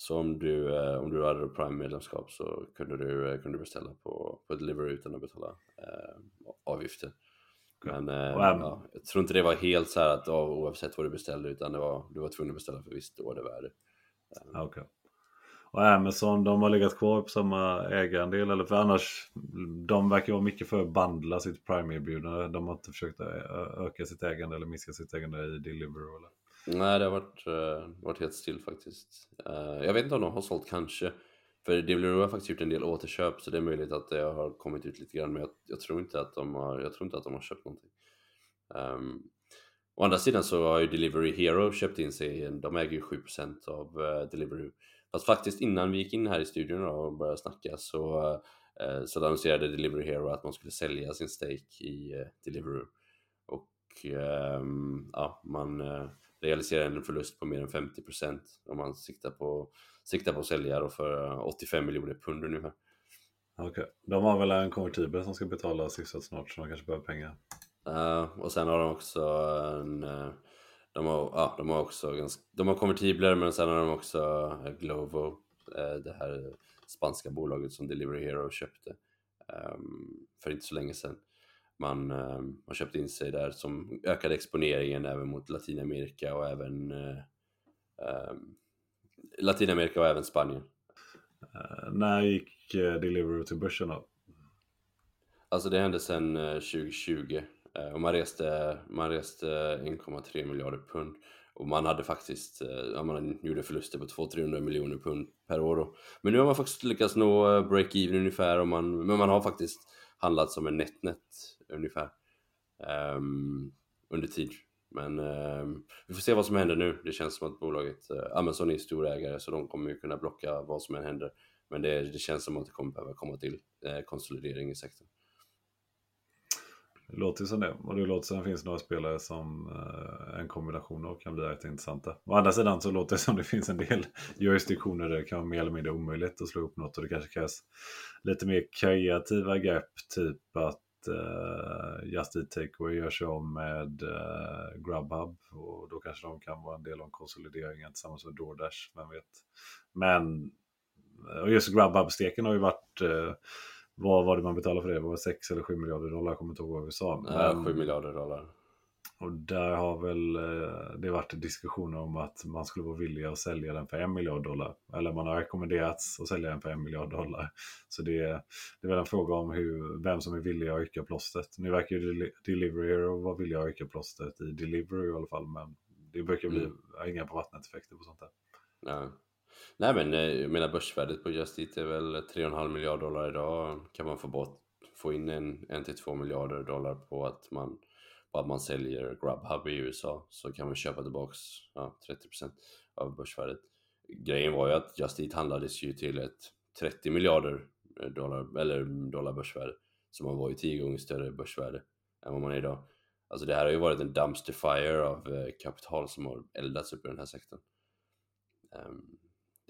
Så om du, eh, om du hade Prime-medlemskap så kunde du, eh, kunde du beställa på, på Delivery utan att betala eh, avgifter. Men ja, jag tror inte det var helt så här att ja, oavsett vad du beställde utan det var, du var tvungen att beställa för visst ordervärde. Okej. Okay. Och Amazon, de har legat kvar på samma ägarandel eller för annars de verkar vara mycket för att bandla sitt Prime-erbjudande. De har inte försökt öka sitt ägande eller minska sitt ägande i Deliveroo eller? Nej, det har varit, uh, varit helt still faktiskt. Uh, jag vet inte om de har sålt kanske. För Deliveroo har faktiskt gjort en del återköp så det är möjligt att det har kommit ut lite grann men jag, jag tror, inte att de har, jag tror inte att de har köpt någonting. Um, å andra sidan så har ju Delivery Hero köpt in sig, de äger ju 7% av uh, Deliveroo. Fast faktiskt innan vi gick in här i studion och började snacka så, uh, så annonserade Delivery Hero att man skulle sälja sin stake i uh, Deliveroo. Och um, ja, man realiserar en förlust på mer än 50% om man siktar på, siktar på att sälja för 85 miljoner pund ungefär. Okay. de har väl en konvertibel som ska betalas hyfsat snart så de kanske behöver pengar. Uh, och sen har de också en, uh, de har, uh, de har också ganska, de har konvertibler men sen har de också Glovo, uh, det här spanska bolaget som Delivery Hero köpte um, för inte så länge sedan man eh, har köpt in sig där som ökade exponeringen även mot Latinamerika och även eh, eh, Latinamerika och även Spanien. Uh, när gick uh, Deliveroo till börsen då? Alltså det hände sedan uh, 2020 och man reste, man reste 1,3 miljarder pund och man hade faktiskt, ja, man gjorde förluster på 200-300 miljoner pund per år då. Men nu har man faktiskt lyckats nå break-even ungefär och man, men man har faktiskt handlat som en net-net ungefär um, under tid. Men um, vi får se vad som händer nu. Det känns som att bolaget, uh, Amazon är storägare så de kommer ju kunna blocka vad som än händer. Men det, det känns som att det kommer behöva komma till uh, konsolidering i sektorn. Det låter ju som det. Och det låter som att det finns några spelare som eh, en kombination av kan bli rätt intressanta. Å andra sidan så låter det som att det finns en del jurisdiktioner där det kan vara mer eller mindre omöjligt att slå upp något och det kanske krävs lite mer kreativa grepp. Typ att uh, Just Eat Takeaway gör sig om med uh, Grubhub och då kanske de kan vara en del av konsolideringen tillsammans med DoorDash, vem vet. Men och just Grubhub-steken har ju varit uh, vad var det man betalade för det? Var det 6 eller 7 miljarder dollar? Jag kommer inte ihåg vad vi sa. Men, 7 miljarder dollar. Och där har väl det varit diskussioner om att man skulle vara villig att sälja den för en miljard dollar. Eller man har rekommenderats att sälja den för en miljard dollar. Så det, det är väl en fråga om hur, vem som är villig att rycka plåstret. Nu verkar ju Delivery Hero vara villiga att rycka plåstret i Delivery i alla fall. Men det brukar bli mm. inga på vattnet-effekter på sånt där. Ja. Nej men eh, jag menar börsvärdet på Just Eat är väl 3,5 miljarder dollar idag. Kan man få, bort, få in en, en till 2 miljarder dollar på att man på att man säljer Grubhub i USA så kan man köpa tillbaks ja, 30% av börsvärdet. Grejen var ju att Just Eat handlades ju till ett 30 miljarder eh, dollar, eller dollar börsvärde. Så man var ju 10 gånger större börsvärde än vad man är idag. Alltså det här har ju varit en dumpster fire av eh, kapital som har eldats upp i den här sektorn. Um,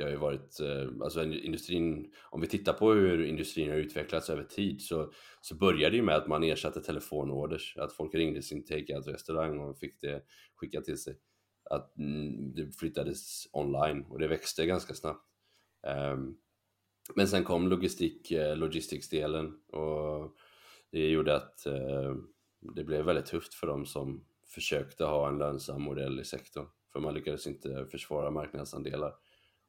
det har ju varit, eh, alltså industrin, om vi tittar på hur industrin har utvecklats över tid så, så började det ju med att man ersatte telefonorders, att folk ringde sin take-out-restaurang och fick det skickat till sig. Att mm, det flyttades online och det växte ganska snabbt. Ehm, men sen kom logistik, eh, logistics-delen och det gjorde att eh, det blev väldigt tufft för dem som försökte ha en lönsam modell i sektorn. För man lyckades inte försvara marknadsandelar.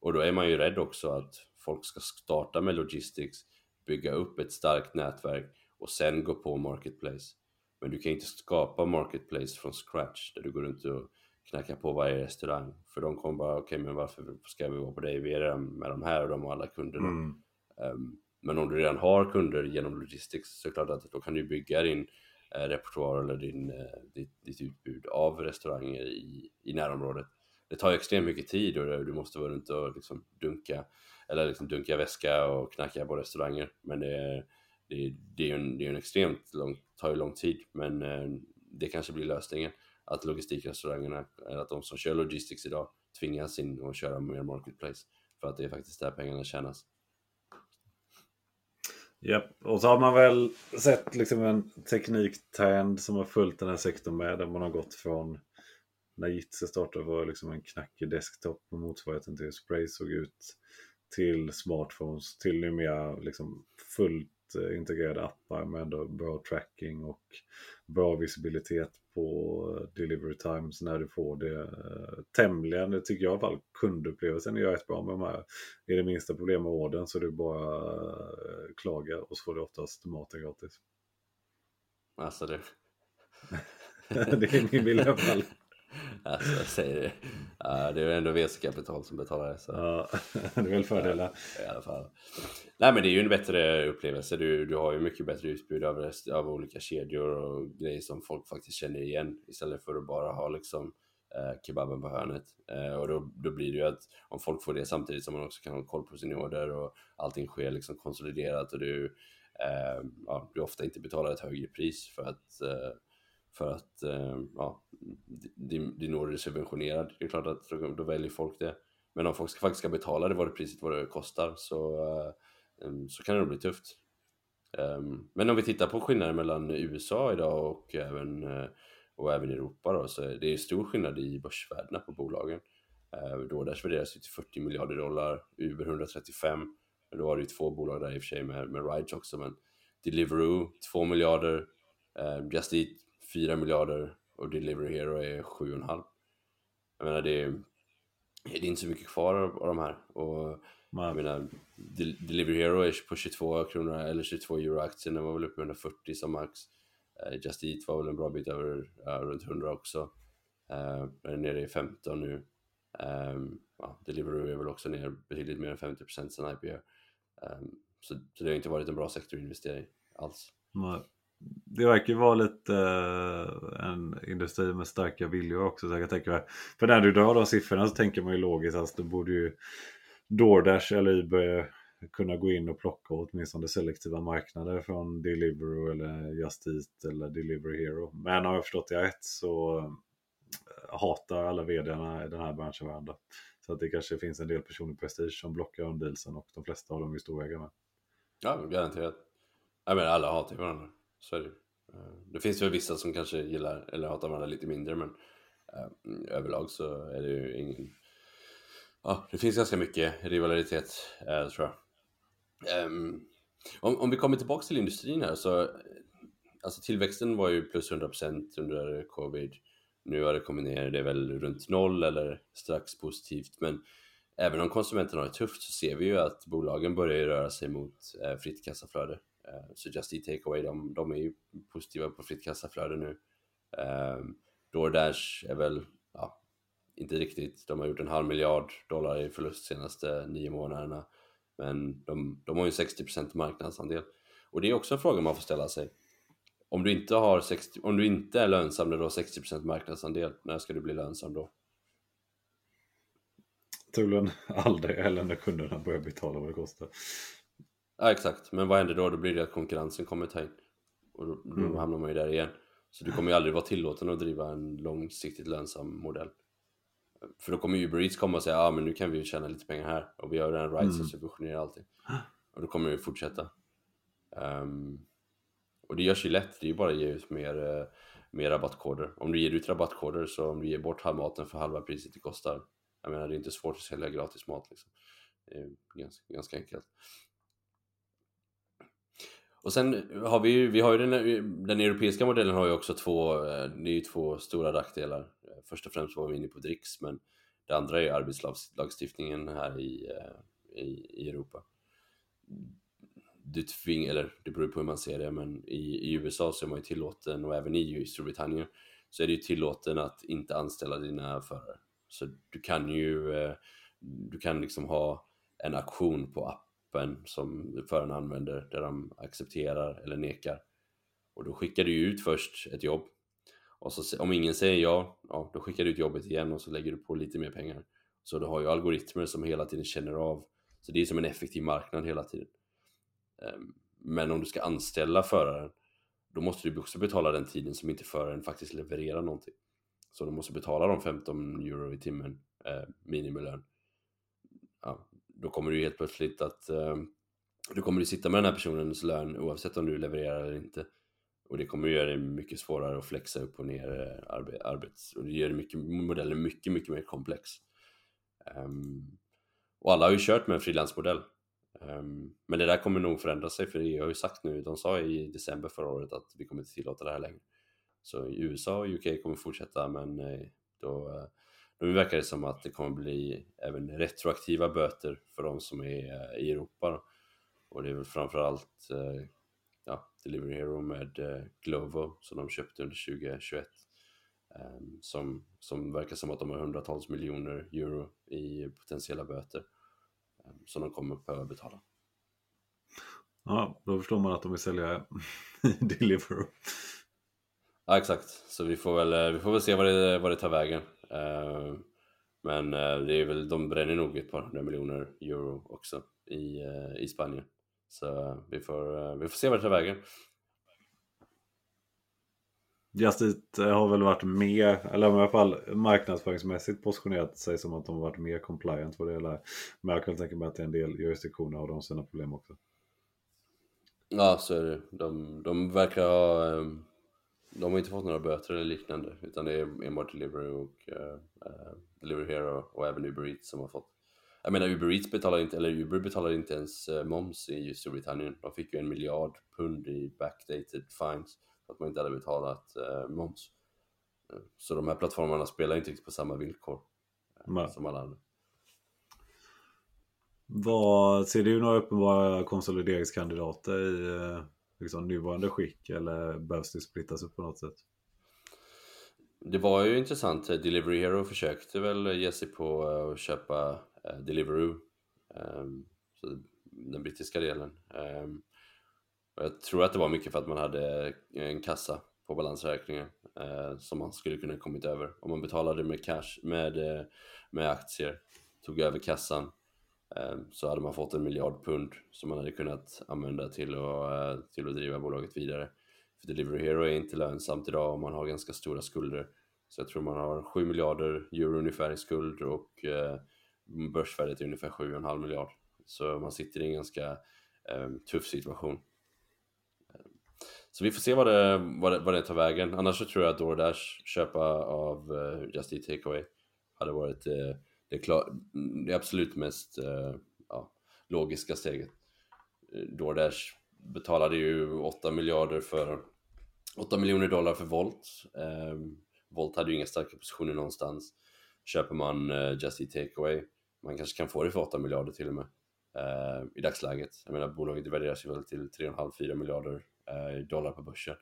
Och då är man ju rädd också att folk ska starta med logistics, bygga upp ett starkt nätverk och sen gå på marketplace. Men du kan inte skapa marketplace från scratch där du går runt och knackar på varje restaurang. För de kommer bara, okej okay, men varför ska vi vara på dig? Vi är redan med de här och de har alla kunderna. Mm. Um, men om du redan har kunder genom logistics så är det klart att då kan du bygga din eh, repertoar eller din, eh, ditt, ditt, utbud av restauranger i, i närområdet. Det tar ju extremt mycket tid och du måste vara runt och liksom dunka eller liksom dunka väska och knacka på restauranger. Men det är, det, det är ju en, det är en extremt lång, tar ju lång tid men eh, det kanske blir lösningen att logistikrestaurangerna, eller att de som kör logistics idag tvingas in och köra mer marketplace för att det är faktiskt där pengarna tjänas. Japp, och så har man väl sett liksom en tekniktrend som har följt den här sektorn med. Där man har gått från när Jitsi startade var liksom en knackig desktop och motsvarigheten till Spray såg ut till smartphones till numera liksom fullt Eh, integrerade appar med ändå bra tracking och bra visibilitet på delivery times när du får det eh, tämligen, det tycker jag i alla fall, kundupplevelsen är rätt bra med de här. Är det minsta problem med orden så är det bara eh, klaga och så får du oftast maten gratis. Alltså det... det är min bild i alla fall. Alltså jag säger det. Ja, det är ändå VC-kapital som betalar det. Så. Ja, det är väl fördelar. Ja, I alla fall. Nej men det är ju en bättre upplevelse. Du, du har ju mycket bättre utbud av, rest, av olika kedjor och grejer som folk faktiskt känner igen. Istället för att bara ha liksom eh, kebaben på hörnet. Eh, och då, då blir det ju att om folk får det samtidigt som man också kan ha koll på sin order och allting sker liksom konsoliderat och du, eh, ja, du ofta inte betalar ett högre pris för att eh, för att eh, ja, din, din order är subventionerad. Det är klart att då, då, väljer folk det. Men om folk ska, faktiskt ska betala det vad det priset vad det kostar så, eh, mm, så kan det nog bli tufft. Ehm, men om vi tittar på skillnaden mellan USA idag och även, eh, och även Europa då, så är det är stor skillnad i börsvärdena på bolagen. Ehm, då DoorDash värderas till 40 miljarder dollar, Uber 135. Då har du ju två bolag där i och för sig med, med rides också, men Deliveroo 2 miljarder, ehm, Just Eat 4 miljarder och Delivery Hero är 7,5. Jag menar det är, det är inte så mycket kvar av, de här. Och Nej. jag menar, Delivery Hero är på 22 kronor eller 22 euro aktien, den var väl uppe i 140 som max. Uh, Just Eat var väl en bra bit över, uh, runt 100 också. Uh, den är nere i 15 nu. Um, ja, Deliveroo är väl också ner betydligt mer än 50% sen IPO. Um, så, så det har inte varit en bra sektor att investera i alls. Nej det verkar ju vara lite uh, en industri med starka viljor också. Så jag tänker, för när du drar de siffrorna så tänker man ju logiskt att då borde ju DoorDash eller Uber kunna gå in och plocka åtminstone selektiva marknader från Deliveroo eller Just Eat eller Delivery Hero. Men har jag förstått det rätt så eh, hatar alla vdarna i den här branschen varandra. Så att det kanske finns en del personer prestige som blockar underdealsen och de flesta av dem är storägare med. Ja, garanterat. Jag menar alla hatar ju varandra. Så är det eh, Det finns väl vissa som kanske gillar eller hatar varandra lite mindre men eh, överlag så är det ju ingen... Ja, det finns ganska mycket rivalitet eh, tror jag. Um, om, om vi kommer tillbaka till industrin här så Alltså tillväxten var ju plus 100% under covid. Nu har det kommit ner, det är väl runt noll eller strax positivt. Men även om konsumenterna har det tufft så ser vi ju att bolagen börjar röra sig mot eh, fritt kassaflöde. Eh, så Just Eat Takeaway, de, de är ju positiva på fritt kassaflöde nu. Ehm, DoorDash är väl, ja, inte riktigt. De har gjort en halv miljard dollar i förlust senaste nio månaderna. Men de, de har ju 60% marknadsandel. Och det är också en fråga man får ställa sig. Om du inte, har 60, om du inte är lönsam när du har 60% marknadsandel, när ska du bli lönsam då? Troligen aldrig, eller när kunderna börjar betala vad det kostar. Ja exakt, men vad händer då? Då blir det att konkurrensen kommer ta in. Och då, då mm. hamnar man ju där igen. Så du kommer ju aldrig vara tillåten att driva en långsiktigt lönsam modell. För då kommer ju Uber Eats komma och säga ja ah, men nu kan vi ju tjäna lite pengar här och vi har den rights mm. subventionerar allting. Och då kommer det ju fortsätta. Um, och det görs ju lätt, det är ju bara att ge ut mer, uh, mer rabattkoder. Om du ger ut rabattkoder så om du ger bort halv maten för halva priset det kostar. Jag menar det är inte svårt att sälja gratis mat liksom. Det är ganska, ganska enkelt. Och sen har vi ju, vi har ju den, den europeiska modellen har ju också två, eh, det är ju två stora nackdelar. Först och främst var vi inne på dricks, men det andra är ju arbetslagstiftningen här i, eh, i, i Europa. Du tving, eller det beror på hur man ser det, men i, i USA så är man ju tillåten och även i Storbritannien så är det ju tillåten att inte anställa dina förare. Så du kan ju, eh, du kan liksom ha en aktion på appen som föraren använder där de accepterar eller nekar. Och då skickar du ut först ett jobb. Och så, om ingen säger ja, ja, då skickar du ut jobbet igen och så lägger du på lite mer pengar. Så du har ju algoritmer som hela tiden känner av. Så det är som en effektiv marknad hela tiden. Ehm, men om du ska anställa föraren, då måste du också betala den tiden som inte föraren faktiskt levererar någonting. Så du måste betala de 15 euro i timmen, eh, minimilön. Ja, då kommer du helt plötsligt att eh, då kommer du sitta med den här personens lön oavsett om du levererar eller inte. Och det kommer göra det mycket svårare att flexa upp och ner eh, arbe arbets... Och det gör mycket, modellen mycket, mycket mer komplex. Um, och alla har ju kört med en frilansmodell. Um, men det där kommer nog förändra sig för EU har ju sagt nu, de sa i december förra året att vi kommer inte tillåta det här längre. Så i USA och UK kommer fortsätta men eh, då eh, nu verkar det som att det kommer bli även retroaktiva böter för de som är i Europa. Och det är väl framförallt eh, ja, Delivery Hero med eh, Glovo som de köpte under 2021. Ehm, som, som verkar som att de har hundratals miljoner euro i potentiella böter ehm, som de kommer att behöva betala. Ja, då förstår man att de vill sälja Deliveroo. Ja, exakt. Så vi får väl, eh, vi får väl se vad det, vad det tar vägen. Eh, men eh, det är väl, de bränner nog ett par hundra miljoner euro också i, eh, i Spanien. Så vi får, vi får se vad det tar vägen. Just Eat har väl varit mer, eller i alla fall marknadsföringsmässigt positionerat sig som att de har varit mer compliant vad det gäller. Men jag kan tänka mig att det är en del jurisdiktioner har de sina problem också. Ja, så är det. De, de verkar ha de har inte fått några böter eller liknande utan det är enbart Delivery och uh, Delivery Hero och även Uber Eats som har fått. Jag menar Uber Eats betalar inte, eller Uber betalar inte ens uh, moms i Storbritannien. De fick ju en miljard pund i backdated fines för att man inte hade betalat uh, moms. Så de här plattformarna spelar inte riktigt på samma villkor som alla andra. Vad, ser du några uppenbara konsolideringskandidater i liksom, nuvarande skick eller behövs det splittas upp på något sätt? Det var ju intressant. Delivery Hero försökte väl ge sig på eh, att köpa eh, Deliveroo, ehm, den brittiska delen. Ehm, jag tror att det var mycket för att man hade en kassa på balansräkningen eh, som man skulle kunna kommit över. Om man betalade med cash, med, med aktier, tog över kassan Eh, så hade man fått en miljard pund som man hade kunnat använda till att, eh, till att driva bolaget vidare. För Delivery Hero är inte lönsamt idag och man har ganska stora skulder. Så jag tror man har 7 miljarder euro ungefär i skuld och eh, börsvärdet är ungefär 7,5 miljard. Så man sitter i en ganska tuff situation. Så vi får se vad det, vad det, vad det tar vägen. Annars så tror jag att DoorDash köpa av Just Eat Takeaway hade varit det, är klar, mm, det absolut mest eh, ja, logiska steget. Eh, DoorDash betalade ju 8 miljarder för 8 miljoner dollar för Volt. Eh, Volt hade ju inga starka positioner någonstans. Köper man eh, Just Eat Takeaway, man kanske kan få det för 8 miljarder till och med eh, i dagsläget. Jag menar bolaget värderas ju väl till 3,5-4 miljarder eh, dollar på börsen.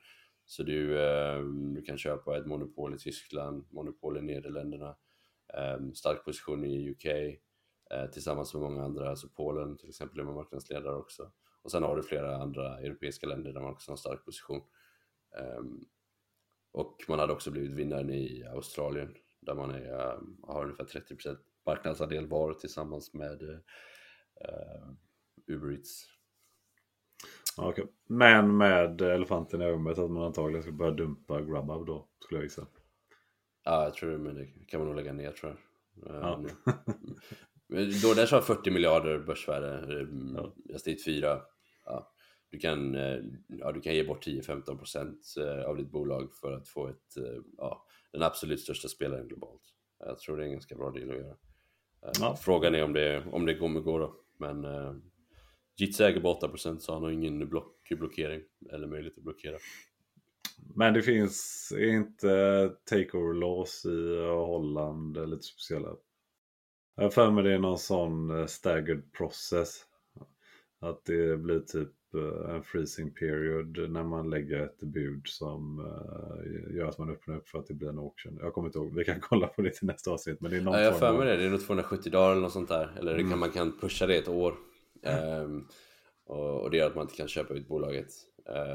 Så du, eh, du kan köpa ett monopol i Tyskland, monopol i Nederländerna, Ehm, stark position i UK uh, eh, tillsammans med många andra, alltså Polen till exempel är man marknadsledare också. Och sen har du flera andra europeiska länder där man också har en stark position. Um, och man hade också blivit vinnaren i Australien där man är, um, har ungefär 30% marknadsandel var tillsammans med uh, Uber Eats. Okay. Men med elefanten i rummet att man antagligen ska börja dumpa Grubhub då, skulle jag gissa. Ja, jag tror det, men det kan man nog lägga ner tror jag. Ja. Då där har 40 miljarder börsvärde, ja. jag dit 4. Ja. Du, kan, eh, ja, du kan ge bort 10-15% eh, av ditt bolag för att få ett, eh, ja, den absolut största spelaren globalt. Jag tror det är en ganska bra deal att göra. Ja. Frågan är om det, om det kommer gå då. Men Jitsi äger bara 8% så han har ingen block, blockering eller möjlighet att blockera. Men det finns inte takeover laws i Holland lite speciella. Jag har för mig det är någon sån eh, staggered process. Att det blir typ eh, en freezing period när man lägger ett bud som gör att man öppnar upp för att det blir en auction. Jag kommer inte ihåg, vi kan kolla på det till nästa avsnitt. Men det är någon ja, jag har för mig det, det är nog 270 dagar eller något sånt där. Eller mm. kan, man kan pusha det ett år. Mm. Um, och, och, det gör att man inte kan köpa ut bolaget.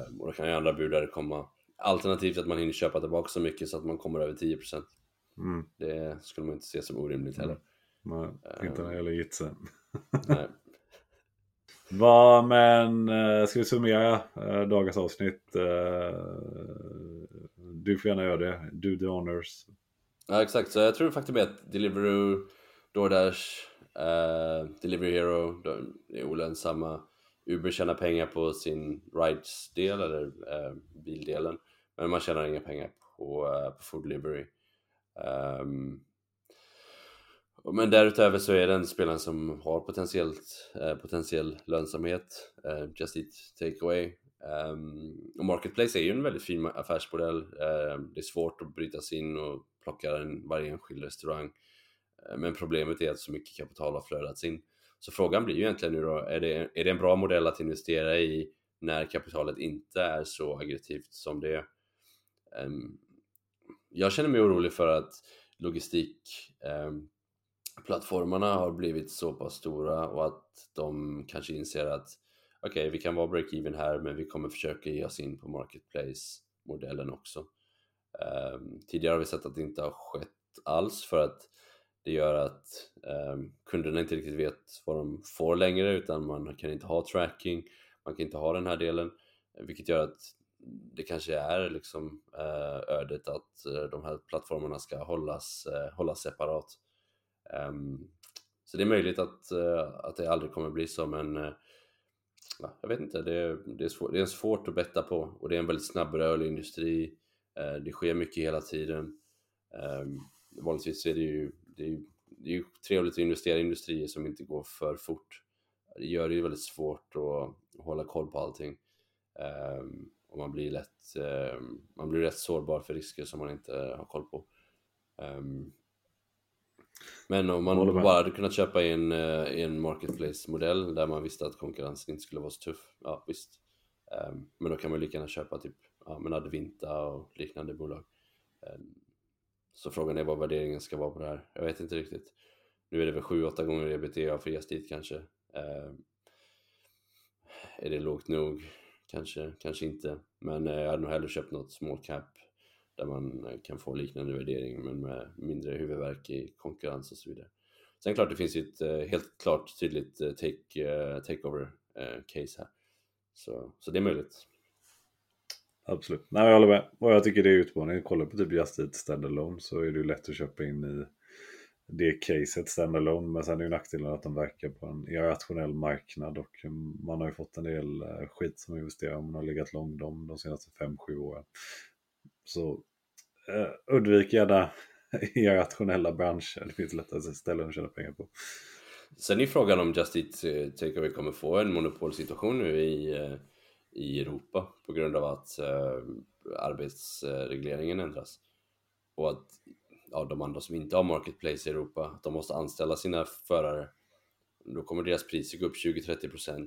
Um, och då kan ju andra budare komma. Alternativt att man hinner köpa tillbaka så mycket så att man kommer över 10%. Mm. Det skulle man inte se som orimligt heller. Nej, inte när det gäller jitsen. Nej. Va, men eh, ska vi summera eh, dagens avsnitt? Eh, du får gärna göra det. Do the honors. Ja exakt, så jag tror faktiskt att Deliveroo, DoorDash, uh, Delivery Hero de är olönsamma. Uber tjänar pengar på sin rides-del eller eh, bildelen. Men man tjänar inga pengar på, uh, på food delivery. Um, men därutöver så är det spelaren som har potentiellt, eh, potentiell lönsamhet, eh, Just Eat Takeaway. Um, ehm, och Marketplace är ju en väldigt fin affärsmodell. Eh, det är svårt att bryta sig in och plocka en, varje enskild restaurang. Eh, men problemet är att så mycket kapital har flödats in. Så frågan blir ju egentligen nu då, är det, är det en bra modell att investera i när kapitalet inte är så aggressivt som det är? Um, jag känner mig orolig för att logistikplattformarna ehm, um, har blivit så pass stora och att de kanske inser att okej, okay, vi kan vara break-even här men vi kommer försöka ge oss in på marketplace-modellen också. Um, tidigare har vi sett att det inte har skett alls för att det gör att eh, kunderna inte riktigt vet vad de får längre utan man kan inte ha tracking, man kan inte ha den här delen vilket gör att det kanske är liksom eh, ödet att eh, de här plattformarna ska hållas, eh, hållas separat. Um, så det är möjligt att, eh, att det aldrig kommer bli så men eh, jag vet inte, det, det, är svår, det är svårt att betta på och det är en väldigt snabbrörlig industri. Det sker mycket hela tiden. Um, vanligtvis är det ju, det är ju, det är ju trevligt att investera i industrier som inte går för fort. Det gör det ju väldigt svårt att, hålla koll på allting. Um, och man blir lätt, man blir rätt sårbar för risker som man inte har koll på. Um, men om man bara hade kunnat köpa i en, eh, en marketplace-modell där man visste att konkurrensen inte skulle vara så tuff, ja visst. Um, men då kan man lika gärna köpa typ ja, men Advinta och liknande bolag. Så frågan är vad värderingen ska vara på det här. Jag vet inte riktigt. Nu är det väl 7-8 gånger ebitda för gäst dit kanske. Eh, är det lågt nog? Kanske, kanske inte. Men eh, jag hade nog hellre köpt något small cap där man eh, kan få liknande värdering men med mindre huvudvärk i konkurrens och så vidare. Sen klart det finns ju ett eh, helt klart tydligt eh, take, eh, takeover eh, case här. Så, så det är möjligt. Absolut. Nej, jag håller med. Och jag tycker det är utmaningen. Kolla på typ Just Eat Standalone så är det ju lätt att köpa in i det caset standalone. Men sen är ju nackdelen att de verkar på en irrationell marknad och man har ju fått en del eh, skit som investerar man har legat lång de, de senaste 5-7 åren. Så eh, undvik gärna irrationella branscher. Det finns lättare ställen att tjäna pengar på. Sen är frågan om Just Eat eh, Takeaway kommer få en monopolsituation nu i, eh, i Europa på grund av att eh, arbetsregleringen ändras. Och att ja, de andra som inte har Marketplace i Europa, de måste anställa sina förare. Då kommer deras priser gå upp 20-30%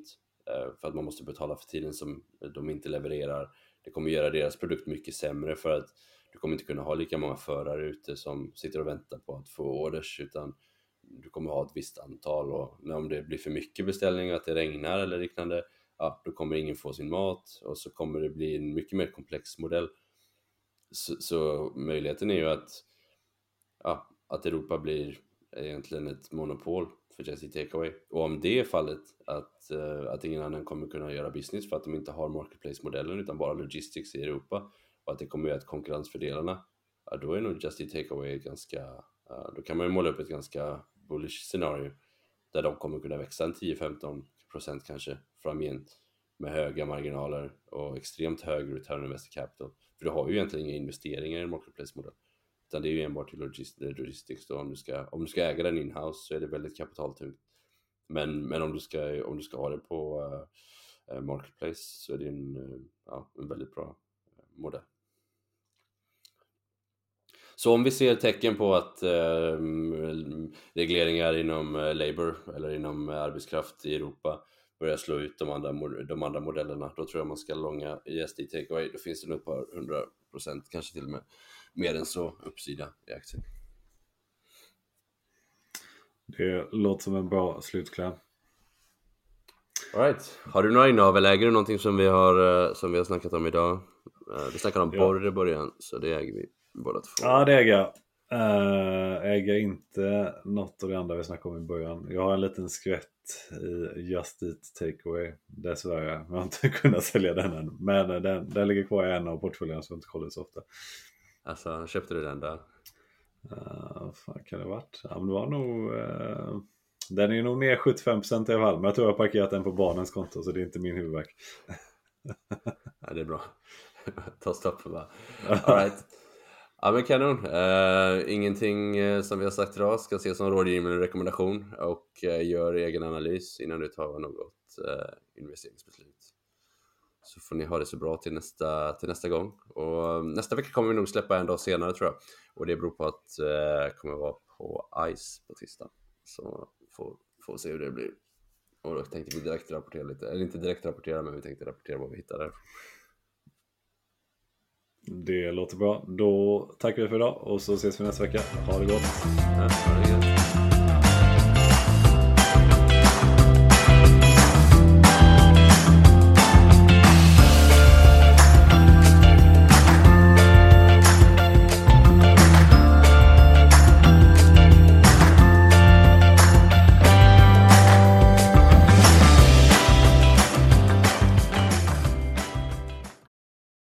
eh, för att man måste betala för tiden som de inte levererar det kommer göra deras produkt mycket sämre för att du kommer inte kunna ha lika många förare ute som sitter och väntar på att få orders utan du kommer ha ett visst antal och när om det blir för mycket beställningar, att det regnar eller liknande, ja, då kommer ingen få sin mat och så kommer det bli en mycket mer komplex modell. Så, så möjligheten är ju att, ja, att Europa blir egentligen ett monopol för Jesse Takeaway. Och om det är fallet, att, eh, att ingen annan kommer kunna göra business för att de inte har marketplace-modellen utan bara logistics i Europa och att det kommer göra att konkurrensfördelarna, ja, då är nog Just Eat Takeaway ganska, då kan man ju måla upp ett ganska bullish scenario där de kommer kunna växa en 10-15% kanske framgent med höga marginaler och extremt hög return on invested capital. För du har ju egentligen inga investeringar i en marketplace-modell. Utan det är ju enbart till logistics då. Om du ska, om du ska äga den inhouse så är det väldigt kapitaltungt. Men, men om, du ska, om du ska ha det på uh, Marketplace så är det en, uh, ja, en väldigt bra modell. Så om vi ser tecken på att eh, regleringar inom Labour eller inom arbetskraft i Europa börjar slå ut de andra, de andra modellerna, då tror jag man ska långa ISD takeaway. Då finns det nog ett par hundra procent, kanske till och med mer än så, uppsida i aktien. Det låter som en bra slutkläm. Alright, har du några innehav eller äger du någonting som vi har, eh, som vi har snackat om idag? Eh, vi snackade om ja. borr i början, så det äger vi båda två. Ja, det äger jag. Uh, äger inte något av det andra vi snackade om i början. Jag har en liten skvätt i Just Eat Takeaway dessvärre. Jag har inte kunnat sälja den än. Men den, den ligger kvar i en av portföljerna så jag inte kollar så ofta. Alltså, köpte du den där? Uh, vad fan kan det ha varit? Ja, men det var nog... Uh, den är nog ner 75% i alla fall. Men jag tror jag har parkerat den på barnens konto så det är inte min huvudvärk. ja, det är bra. Ta stopp för bara. All right. Ja men kanon. Uh, ingenting uh, som vi har sagt idag ska ses som rådgivning eller rekommendation och uh, gör egen analys innan du tar något investeringsbeslut. Så får ni ha det så bra till nästa, till nästa gång. Och nästa vecka kommer vi nog släppa en dag senare tror jag. Och det beror på att det kommer vara på ICE på tisdag. Så får, får se hur det blir. Och då tänkte vi direkt rapportera lite, eller inte direkt rapportera men vi tänkte rapportera vad vi hittade där. Det låter bra. Då tackar vi för idag och så ses vi nästa vecka. Ha det gott! Ja, ha det gott.